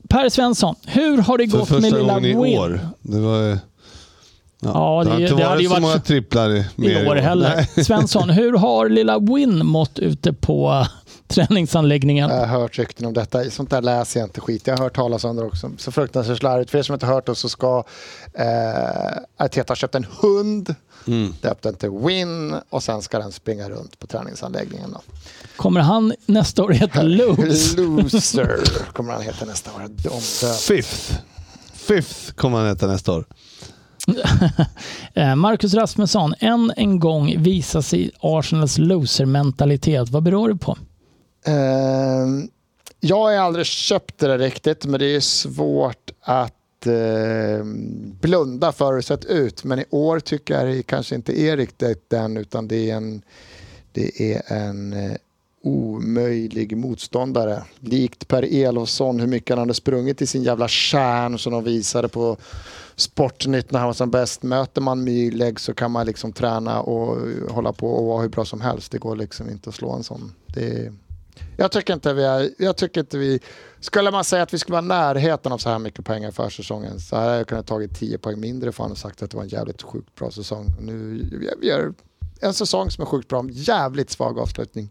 Per Svensson, hur har det För gått med första lilla gången i Win? år. Det var ju- Ja, det har det, inte det hade varit ju så varit många tripplar i, år heller. Nej. Svensson, hur har lilla Win mått ute på träningsanläggningen? Jag har hört rykten om detta. Sånt där läser jag inte skit. Jag har hört talas om det också. Så fruktansvärt slarvigt. För er som inte har hört det så ska eh, Arteta ha köpt en hund. Mm. Döpt den till Win och sen ska den springa runt på träningsanläggningen. Då. Kommer han nästa år heta Lose? Loser kommer han heta nästa år. Omdöpt. Fifth. Fifth kommer han heta nästa år. Eh, Marcus Rasmusson, än en gång visar sig Arsenals loser-mentalitet. Vad beror det på? Eh, jag har aldrig köpt det där riktigt, men det är svårt att eh, blunda för hur det sett ut. Men i år tycker jag det kanske inte är riktigt den, utan det är en, det är en eh, omöjlig motståndare. Likt Per Elofsson, hur mycket han hade sprungit i sin jävla kärn som de visade på Sportnytt när han var som bäst. Möter man Mühlegg så kan man liksom träna och hålla på och vara hur bra som helst. Det går liksom inte att slå en sån. Det är, jag tycker inte vi är, jag tycker inte vi, skulle man säga att vi skulle vara i närheten av så här mycket pengar i försäsongen så hade jag kunnat tagit 10 poäng mindre för han och sagt att det var en jävligt sjukt bra säsong. Nu, vi gör en säsong som är sjukt bra, jävligt svag avslutning.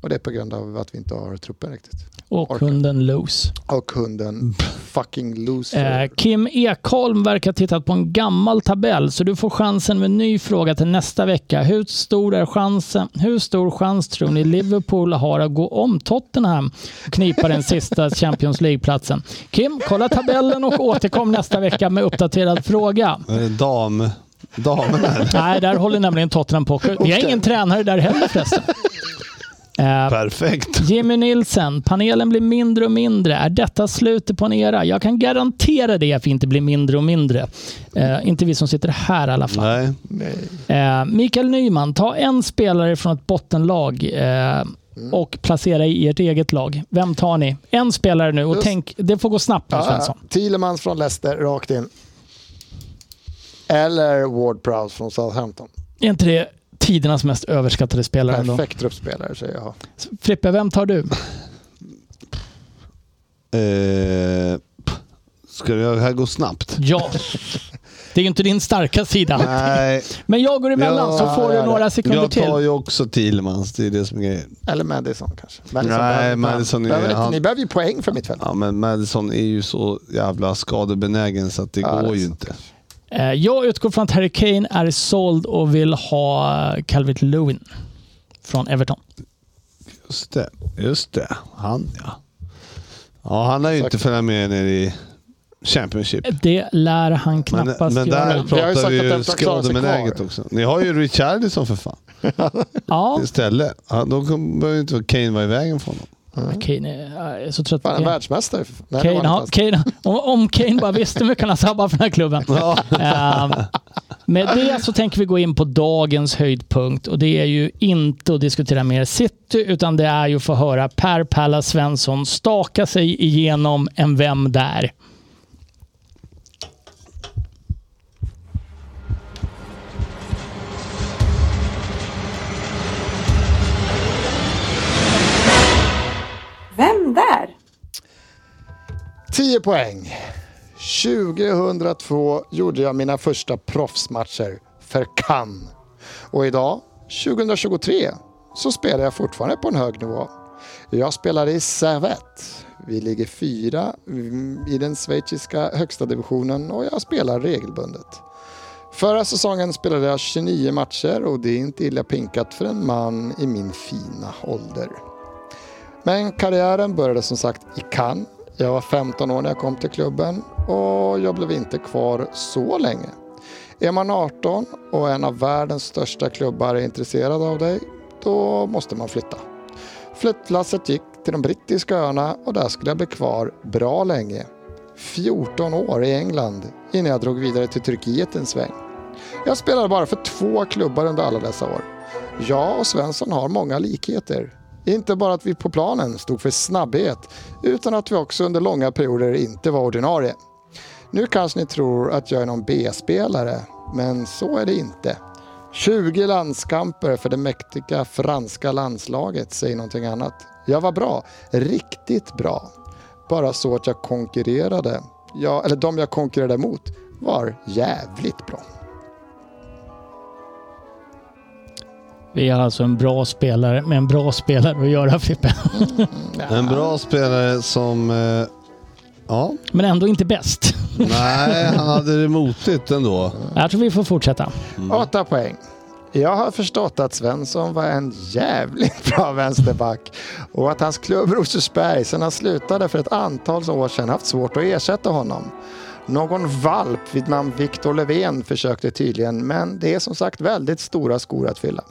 Och det är på grund av att vi inte har truppen riktigt. Och Orkar. hunden Lose. Och kunden fucking loser. Eh, Kim Ekholm verkar ha tittat på en gammal tabell, så du får chansen med en ny fråga till nästa vecka. Hur stor, är chansen, hur stor chans tror ni Liverpool har att gå om Tottenham och knipa den sista Champions League-platsen? Kim, kolla tabellen och återkom nästa vecka med uppdaterad fråga. Dam, damerna här. Nej, där håller nämligen Tottenham på. Vi har ingen tränare där heller förresten. Eh, Perfekt. Jimmy Nilsen, panelen blir mindre och mindre. Är detta slutet på en era? Jag kan garantera det att vi inte blir mindre och mindre. Eh, inte vi som sitter här i alla fall. Nej. Eh, Mikael Nyman, ta en spelare från ett bottenlag eh, och placera i ert eget lag. Vem tar ni? En spelare nu och Just- tänk, det får gå snabbt nu Svensson. Thielemans från Leicester, rakt in. Eller Ward Prowse från Southampton. Är inte det tidernas mest överskattade spelare ändå? Perfekt truppspelare säger jag. Frippe, vem tar du? Eh, ska det här gå snabbt? Ja. Det är ju inte din starka sida. Nej, Men jag går emellan så får du några sekunder jag tar till. ju också Thielemans. Det är det som är grejen. Eller Madison kanske. Madison Nej, behöver- Madison är- behöver han- Ni behöver ju poäng för mittfältet. Ja, men Madison är ju så jävla skadebenägen så att det Ja, det går är ju inte. Eh, Jag utgår från att Harry Kane är såld och vill ha Calvert Lewin från Everton. Just det, just det. Han ja. Ja, han har ju inte följt med ner i Championship. Det lär han Men, knappast men göra. där Vi har ju pratar sagt vi att ju skadebenäget också. Ni har ju Richarlison för fan Ja, istället. Ja, då behöver ju inte Kane vara i vägen för honom. Kane är, jag är så trött på Fan, Kane. världsmästare. Nej, Kane, inte Kane, om, Kane bara visste hur mycket han har sabbat för den här klubben. Ehm, med det så tänker vi gå in på dagens höjdpunkt och det är ju inte att diskutera mer City utan det är ju att få höra Per Palla Svensson staka sig igenom en Vem där? Vem där? 10 poäng. 2002 gjorde jag mina första proffsmatcher för Cannes. Och idag, 2023, så spelar jag fortfarande på en hög nivå. Jag spelar i Servette. Vi ligger fyra i den schweiziska högsta divisionen och jag spelar regelbundet. Förra säsongen spelade jag 29 matcher och det är inte illa pinkat för en man i min fina ålder. Men karriären började som sagt i Cannes. Jag var 15 år när jag kom till klubben och jag blev inte kvar så länge. Är man 18 och en av världens största klubbar är intresserad av dig, då måste man flytta. Flyttlasset gick till de brittiska öarna och där skulle jag bli kvar bra länge. 14 år i England innan jag drog vidare till Turkiet en sväng. Jag spelade bara för två klubbar under alla dessa år. Jag och Svensson har många likheter. Inte bara att vi på planen stod för snabbhet, utan att vi också under långa perioder inte var ordinarie. Nu kanske ni tror att jag är någon B-spelare, men så är det inte. 20 landskamper för det mäktiga franska landslaget säger någonting annat. Jag var bra, riktigt bra. Bara så att jag konkurrerade, jag, eller de jag konkurrerade mot var jävligt bra. Vi har alltså en bra spelare med en bra spelare att göra Frippe. En bra spelare som... Eh, ja, Men ändå inte bäst. nej, han hade det motigt ändå. Jag tror vi får fortsätta. Åtta poäng. Jag har förstått att Svensson var en jävligt bra vänsterback och att hans klubb Rosersberg sedan han slutade för ett antal år sedan haft svårt att ersätta honom. Någon valp vid namn Victor Levén försökte tydligen, men det är som sagt väldigt stora skor att fylla.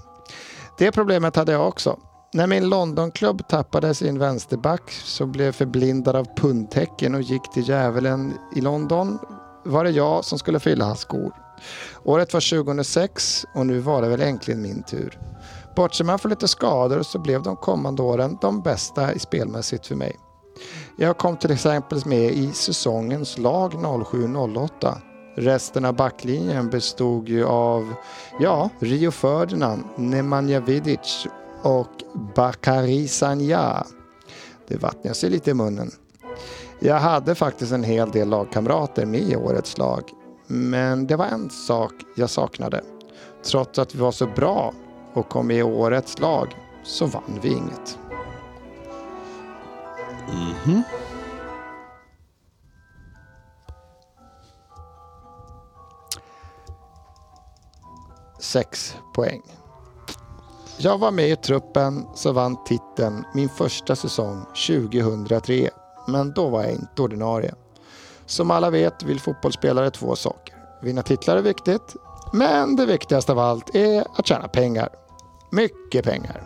Det problemet hade jag också. När min Londonklubb tappade sin vänsterback så blev förblindad av pundtecken och gick till djävulen i London var det jag som skulle fylla hans skor. Året var 2006 och nu var det väl äntligen min tur. Bortser man från lite skador så blev de kommande åren de bästa i spelmässigt för mig. Jag kom till exempel med i säsongens lag 07-08. Resten av backlinjen bestod ju av, ja, Rio Ferdinand, Nemanja Vidic och Bakari Sanja. Det vattnas ju lite i munnen. Jag hade faktiskt en hel del lagkamrater med i årets lag. Men det var en sak jag saknade. Trots att vi var så bra och kom med i årets lag så vann vi inget. Mhm. Sex poäng. Jag var med i truppen som vann titeln min första säsong 2003. Men då var jag inte ordinarie. Som alla vet vill fotbollsspelare två saker. Vinna titlar är viktigt, men det viktigaste av allt är att tjäna pengar. Mycket pengar.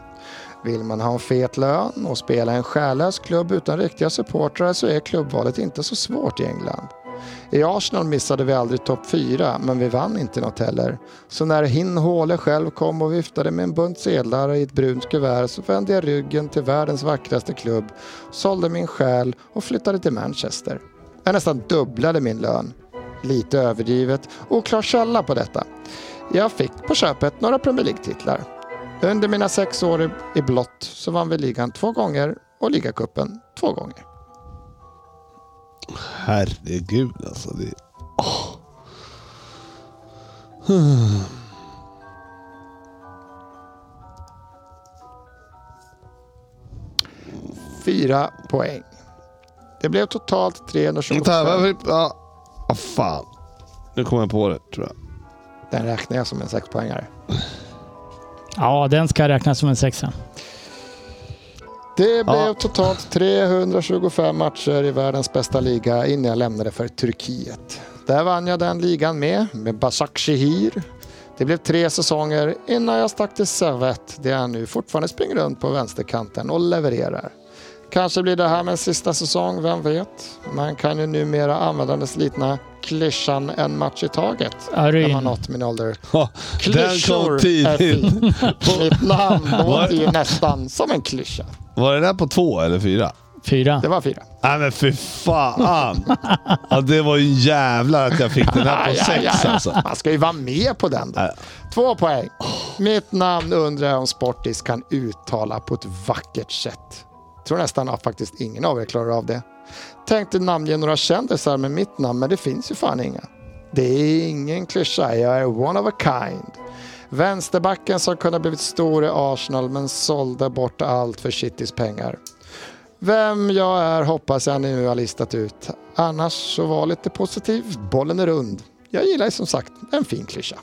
Vill man ha en fet lön och spela i en själlös klubb utan riktiga supportrar så är klubbvalet inte så svårt i England. I Arsenal missade vi aldrig topp 4, men vi vann inte något heller. Så när Hin Håle själv kom och viftade med en bunt sedlar i ett brunt kuvert så vände jag ryggen till världens vackraste klubb, sålde min själ och flyttade till Manchester. Jag nästan dubblade min lön. Lite överdrivet, oklar källa på detta. Jag fick på köpet några Premier League-titlar. Under mina sex år i blått så vann vi ligan två gånger och ligacupen två gånger. Herregud alltså. Det... Åh. Fyra poäng. Det blev totalt 325. Vänta, varför... Ja, ah, fan. Nu kommer jag på det tror jag. Den räknar jag som en sexpoängare. Ja, den ska räknas som en sexa. Det blev Ja. totalt 325 matcher i världens bästa liga innan jag lämnade för Turkiet. Där vann jag den ligan med, med Başakşehir. Det blev tre säsonger innan jag stack till Servette där jag nu fortfarande springer runt på vänsterkanten och levererar. Kanske blir det här min sista säsong, vem vet? Man kan ju numera använda den slitna klyschan en match i taget du är när in. man nått min ålder. Ja, Klyschor är tidigt. fint. Mitt namn Var- låter ju nästan som en klyscha. Var det där på två eller fyra? Fyra. Det var fyra. Nej men för fan. Ja, det var ju jävlar att jag fick den här på sex aj. alltså. Man ska ju vara med på den. Då. Två poäng. Mitt namn undrar jag om Sportis kan uttala på ett vackert sätt. Tror nästan att faktiskt ingen av er klarar av det. Tänkte namnge några kändisar med mitt namn, men det finns ju fan inga. Det är ingen klyscha, jag är one of a kind. Vänsterbacken som kunde blivit stor i Arsenal men sålde bort allt för Citys pengar. Vem jag är hoppas jag nu har listat ut. Annars så var lite positiv. Bollen är rund. Jag gillar som sagt en fin klyscha.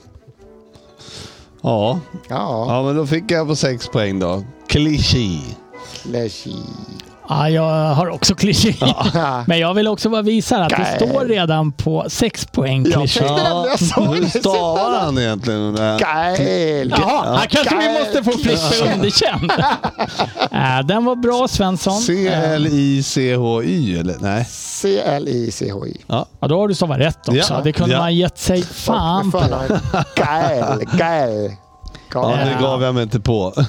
Ja. Ja, ja, men då fick jag på sex poäng då. Kliché. Leschi. Ja, jag har också kliché. Men jag vill också bara visa att det står redan på sex poäng jag sa Hur stavar han egentligen? Geil! Jaha, här kanske vi Geil. måste få Frippe underkänd. Äh, den var bra Svensson. C-L-I-C-H-Y eller? Nej. C-L-I-C-H-I. Ja. Ja, då har du stavat rätt också. Ja, det kunde ja. man gett sig fan på. Geil, geil. Ja, det gav jag mig inte på.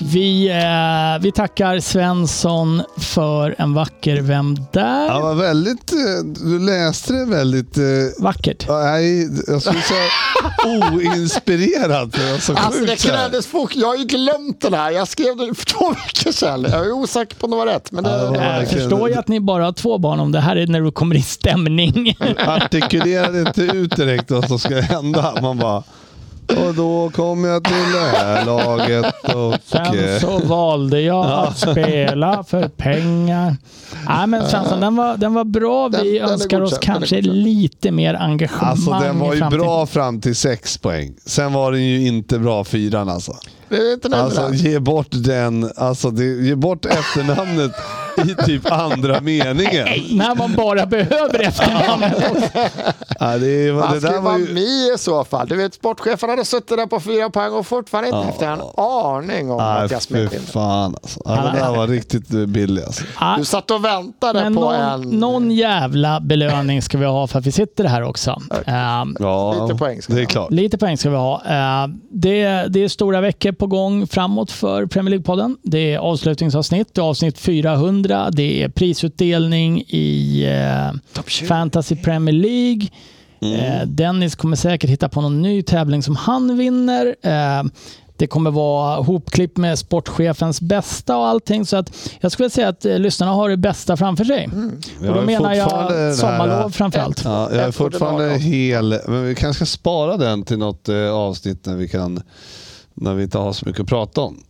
Vi, eh, vi tackar Svensson för en vacker Vem där? Ja, var väldigt, eh, du läste det väldigt... eh, Vackert. Nej, jag skulle säga oinspirerad. Det var så Alltså det krävdes fort. Jag har ju glömt den här. Jag skrev den för två veckor sedan. Jag är osäker på om det var rätt. Men det, Ja, det Jag förstår ju att ni bara har två barn om det här är när du kommer i stämning. artikulerade inte ut direkt vad som ska hända. Man bara... Och då kom jag till det här laget och... Sen så valde jag att spela för pengar. Nej men Svensson, den var, den var bra. Vi den önskar oss den är kanske lite mer engagemang Alltså den var ju bra fram till sex poäng. Sen var den ju inte bra fyran alltså. det är inte Alltså ge bort den, alltså det, ge bort efternamnet i typ andra meningen. När man bara behöver efternamnet. Ja, det, det, Man det ska där ju var vara ju... med i så fall. Du vet, sportchefen hade suttit där på fyra poäng och fortfarande inte haft en aning om Nej, att jag smet fan alltså. Ja, det där var riktigt billigt alltså. Ja, Du satt och väntade men på någon, en... någon jävla belöning ska vi ha för att vi sitter här också. Ehm, Ja, Lite poäng ska det är vi ha. klart. Lite poäng ska vi ha. Eh, Det, det är stora veckor på gång framåt för Premier League-podden. Det är avslutningsavsnitt, det är avsnitt 400, det är prisutdelning i eh, Fantasy Premier League. Eh, Dennis kommer säkert hitta på någon ny tävling som han vinner. Eh, det kommer vara hopklipp med sportchefens bästa och allting. Så att jag skulle säga att eh, lyssnarna har det bästa framför sig. Vi Och då menar jag sommarlov framförallt. Ja, jag är fortfarande hel, men vi kanske ska spara den till något eh, avsnitt när vi, kan, när vi inte har så mycket att prata om.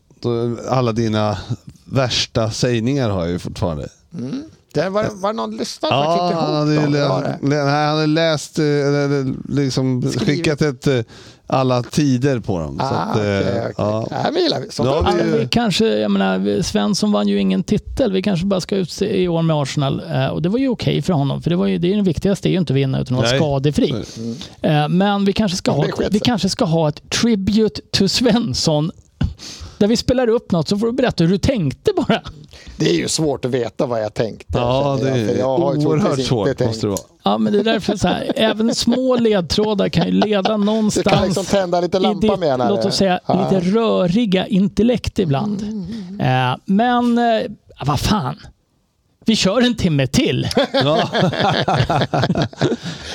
Alla dina värsta sägningar har jag ju fortfarande. Det var, var det någon lyssnare som Ja, klippte han ihop hade, ju dem? Det lä- lä- nej, han hade läst, eh, eller liksom Skrivit. skickat ett, eh, alla tider på dem. så Ah, att, eh, okej, okej. ja. Nej, men gillar vi. Vi Ja, ju- vi kanske, jag menar, Svensson vann ju ingen titel. Vi kanske bara ska utse i år med Arsenal. Och det var ju okej för honom. För det, var ju, det är det viktigaste, är ju inte att vinna utan att vara Nej. skadefri. Eh, men vi kanske, ska ha, vi kanske ska ha ett tribute to Svensson. Där vi spelar upp något så får du berätta hur du tänkte bara. Det är ju svårt att veta vad jag tänkte. Ja, det är jag har oerhört svårt inte måste det vara. Ja, men det är därför så här, även små ledtrådar kan ju leda Du någonstans kan liksom tända lite lampa ditt, menar låt du? oss säga, Ja. lite röriga intellekt ibland. Mm. Eh, men, eh, vad fan. Vi kör en timme till. Ja,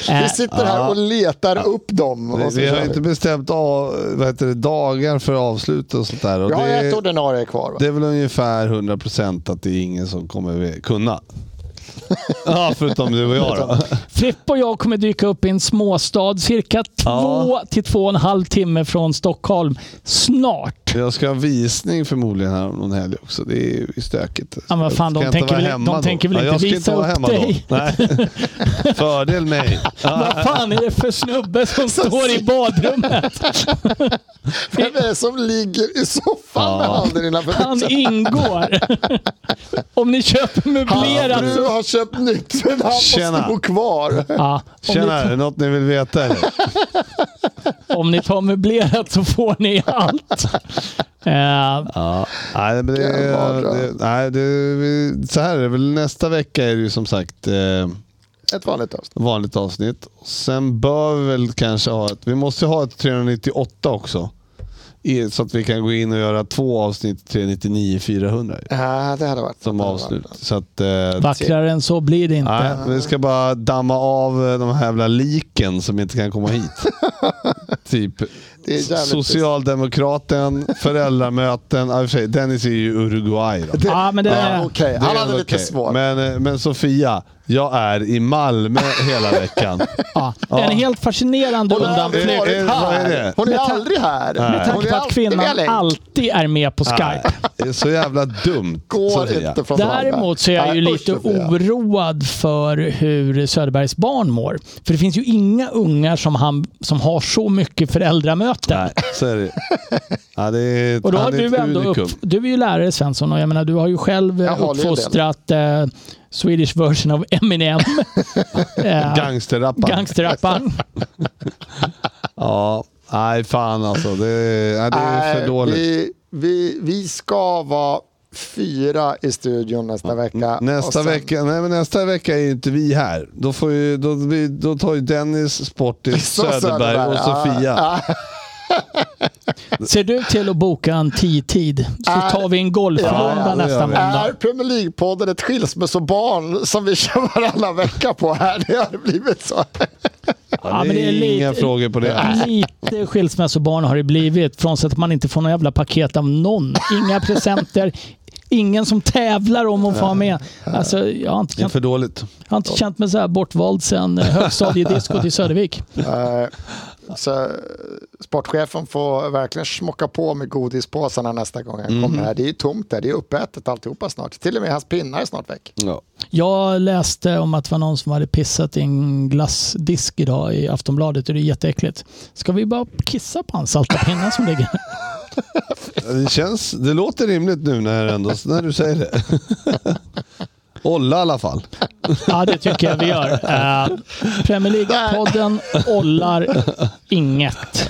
Vi Eh, sitter här och letar upp dem. Vi har inte bestämt av, vad heter det, dagar för avslut och sånt där. Och Vi har det, ett ordinarie kvar. Va? det är väl ungefär 100% att det är ingen som kommer kunna. Ja, förutom du och jag då. Frippe och jag kommer dyka upp i en småstad cirka två till två och en halv timme från Stockholm snart. Jag ska ha visning förmodligen här om någon helg också. Det är ju stökigt. Ja, men vad fan, de inte tänker vara väl- hemma de då? tänker väl Ja, inte jag ska visa vara upp hemma dig? Då. Nej. Fördel mig. Vad fan är det för snubbe som står i badrummet? Vem är det som ligger i soffan med handen innanför Han ingår. Om ni köper Hans möblerat fru så... har köpt nytt men han Tjena. måste bo kvar. Ja, om, Tjena, är ni, det något ni vill veta eller? om ni tar möblerat så får ni allt. Eh, Ja. Nej, men det, det, nej, det, så här är det väl. Nästa vecka är det ju som sagt eh, Ett vanligt avsnitt. vanligt avsnitt. Sen bör vi väl kanske ha ett, vi måste ha ett 398 också. Så att vi kan gå in och göra två avsnitt 399 400 ju, Ja, det hade varit som avslut. varit. Så att, eh, vackrare än så blir det inte. Nej, vi ska bara damma av eh, de här jävla liken som inte kan komma hit. typ Det är jävligt Socialdemokraten, föräldramöten. Ja, i och för sig, Dennis är ju Uruguay. Då. Ja, men det, Ja, Okej, Det han är hade lite okej. svårt. Men, eh, men Sofia, jag är i Malmö hela veckan. ja, en helt fascinerande Hon har aldrig undanflykt. Är- är- varit är här. Hon är aldrig här. Med tanke är på att kvinnan alltid är med på Skype. det är så jävla dumt. Går Sofia. inte från. Däremot så är jag ju lite oroad för hur Söderbergs barn mår. För det finns ju inga ungar som, han, som har så mycket föräldramöten. Nej, så är det. Ja, det är, Och då har du ändå upp, Du är ju lärare Svensson och jag menar du har ju själv Jag uppfostrat eh, Swedish version av Eminem. eh, Gangsterrapparen. Gangsterrapparen. Ja, nej fan alltså. Det, nej, det är för dåligt. Vi, vi, vi ska vara fyra i studion nästa vecka. Nästa, sen- vecka, nej, men nästa vecka är ju inte vi här. Då, får ju, då, vi- då tar ju Dennis, Sportis, Så Söderberg och ja, Sofia. ja. Ser du till att boka en tid så Äh, tar vi en golfrunda ja, nästa måndag. Är Premier League-podden ett skilsmässobarn som vi kör varannan vecka på här? Det har blivit så. Ja, det, men det är är inga lite- frågor på det. Lite skilsmässobarn har det blivit, frånsett att man inte får några jävla paket av någon. Inga presenter, ingen som tävlar om att få vara med. Alltså, jag, har inte Det är känt, för dåligt. jag har inte känt mig så här bortvald sedan eh, högstadiedisco till Södervik. Så eh, sportchefen får verkligen smocka på med godispåsarna nästa gång han kommer här. Det är ju tomt där, det är uppätet alltihopa snart. Till och med hans pinnar är snart väck. Ja. Jag läste om att det var någon som hade pissat i en glassdisk idag i Aftonbladet och det är jätteäckligt. Ska vi bara kissa på hans salta pinnar som ligger? Det, känns, det låter rimligt nu när, ändå, när du säger det. Olla i alla fall. Ja, det tycker jag vi gör. Uh, Premier League-podden ollar inget.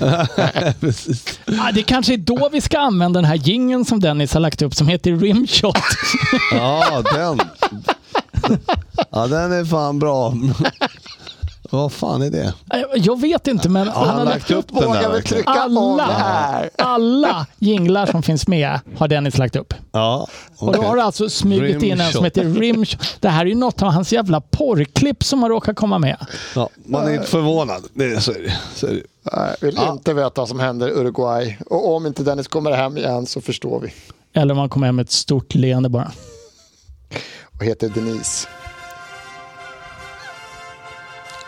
Ja, det kanske är då vi ska använda den här gingen som Dennis har lagt upp som heter Rimshot. Ja, den. Ja, den är fan bra. Vad fan är det? Jag vet inte, men Har han han har lagt upp den där alla, alla jinglar som finns med har Dennis lagt upp. Ja, Och då har det alltså smugit in en som heter Rimshot. Det här är ju något av hans jävla porrklipp som har råkat komma med. ja, Man är inte förvånad. Det, så är det. Så är det. Jag vill inte veta vad som händer i Uruguay. Och om inte Dennis kommer hem igen så förstår vi. Eller om han kommer hem med ett stort leende bara. Och heter Denise.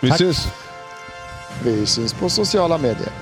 Vi Tack. syns. Vi syns på sociala medier.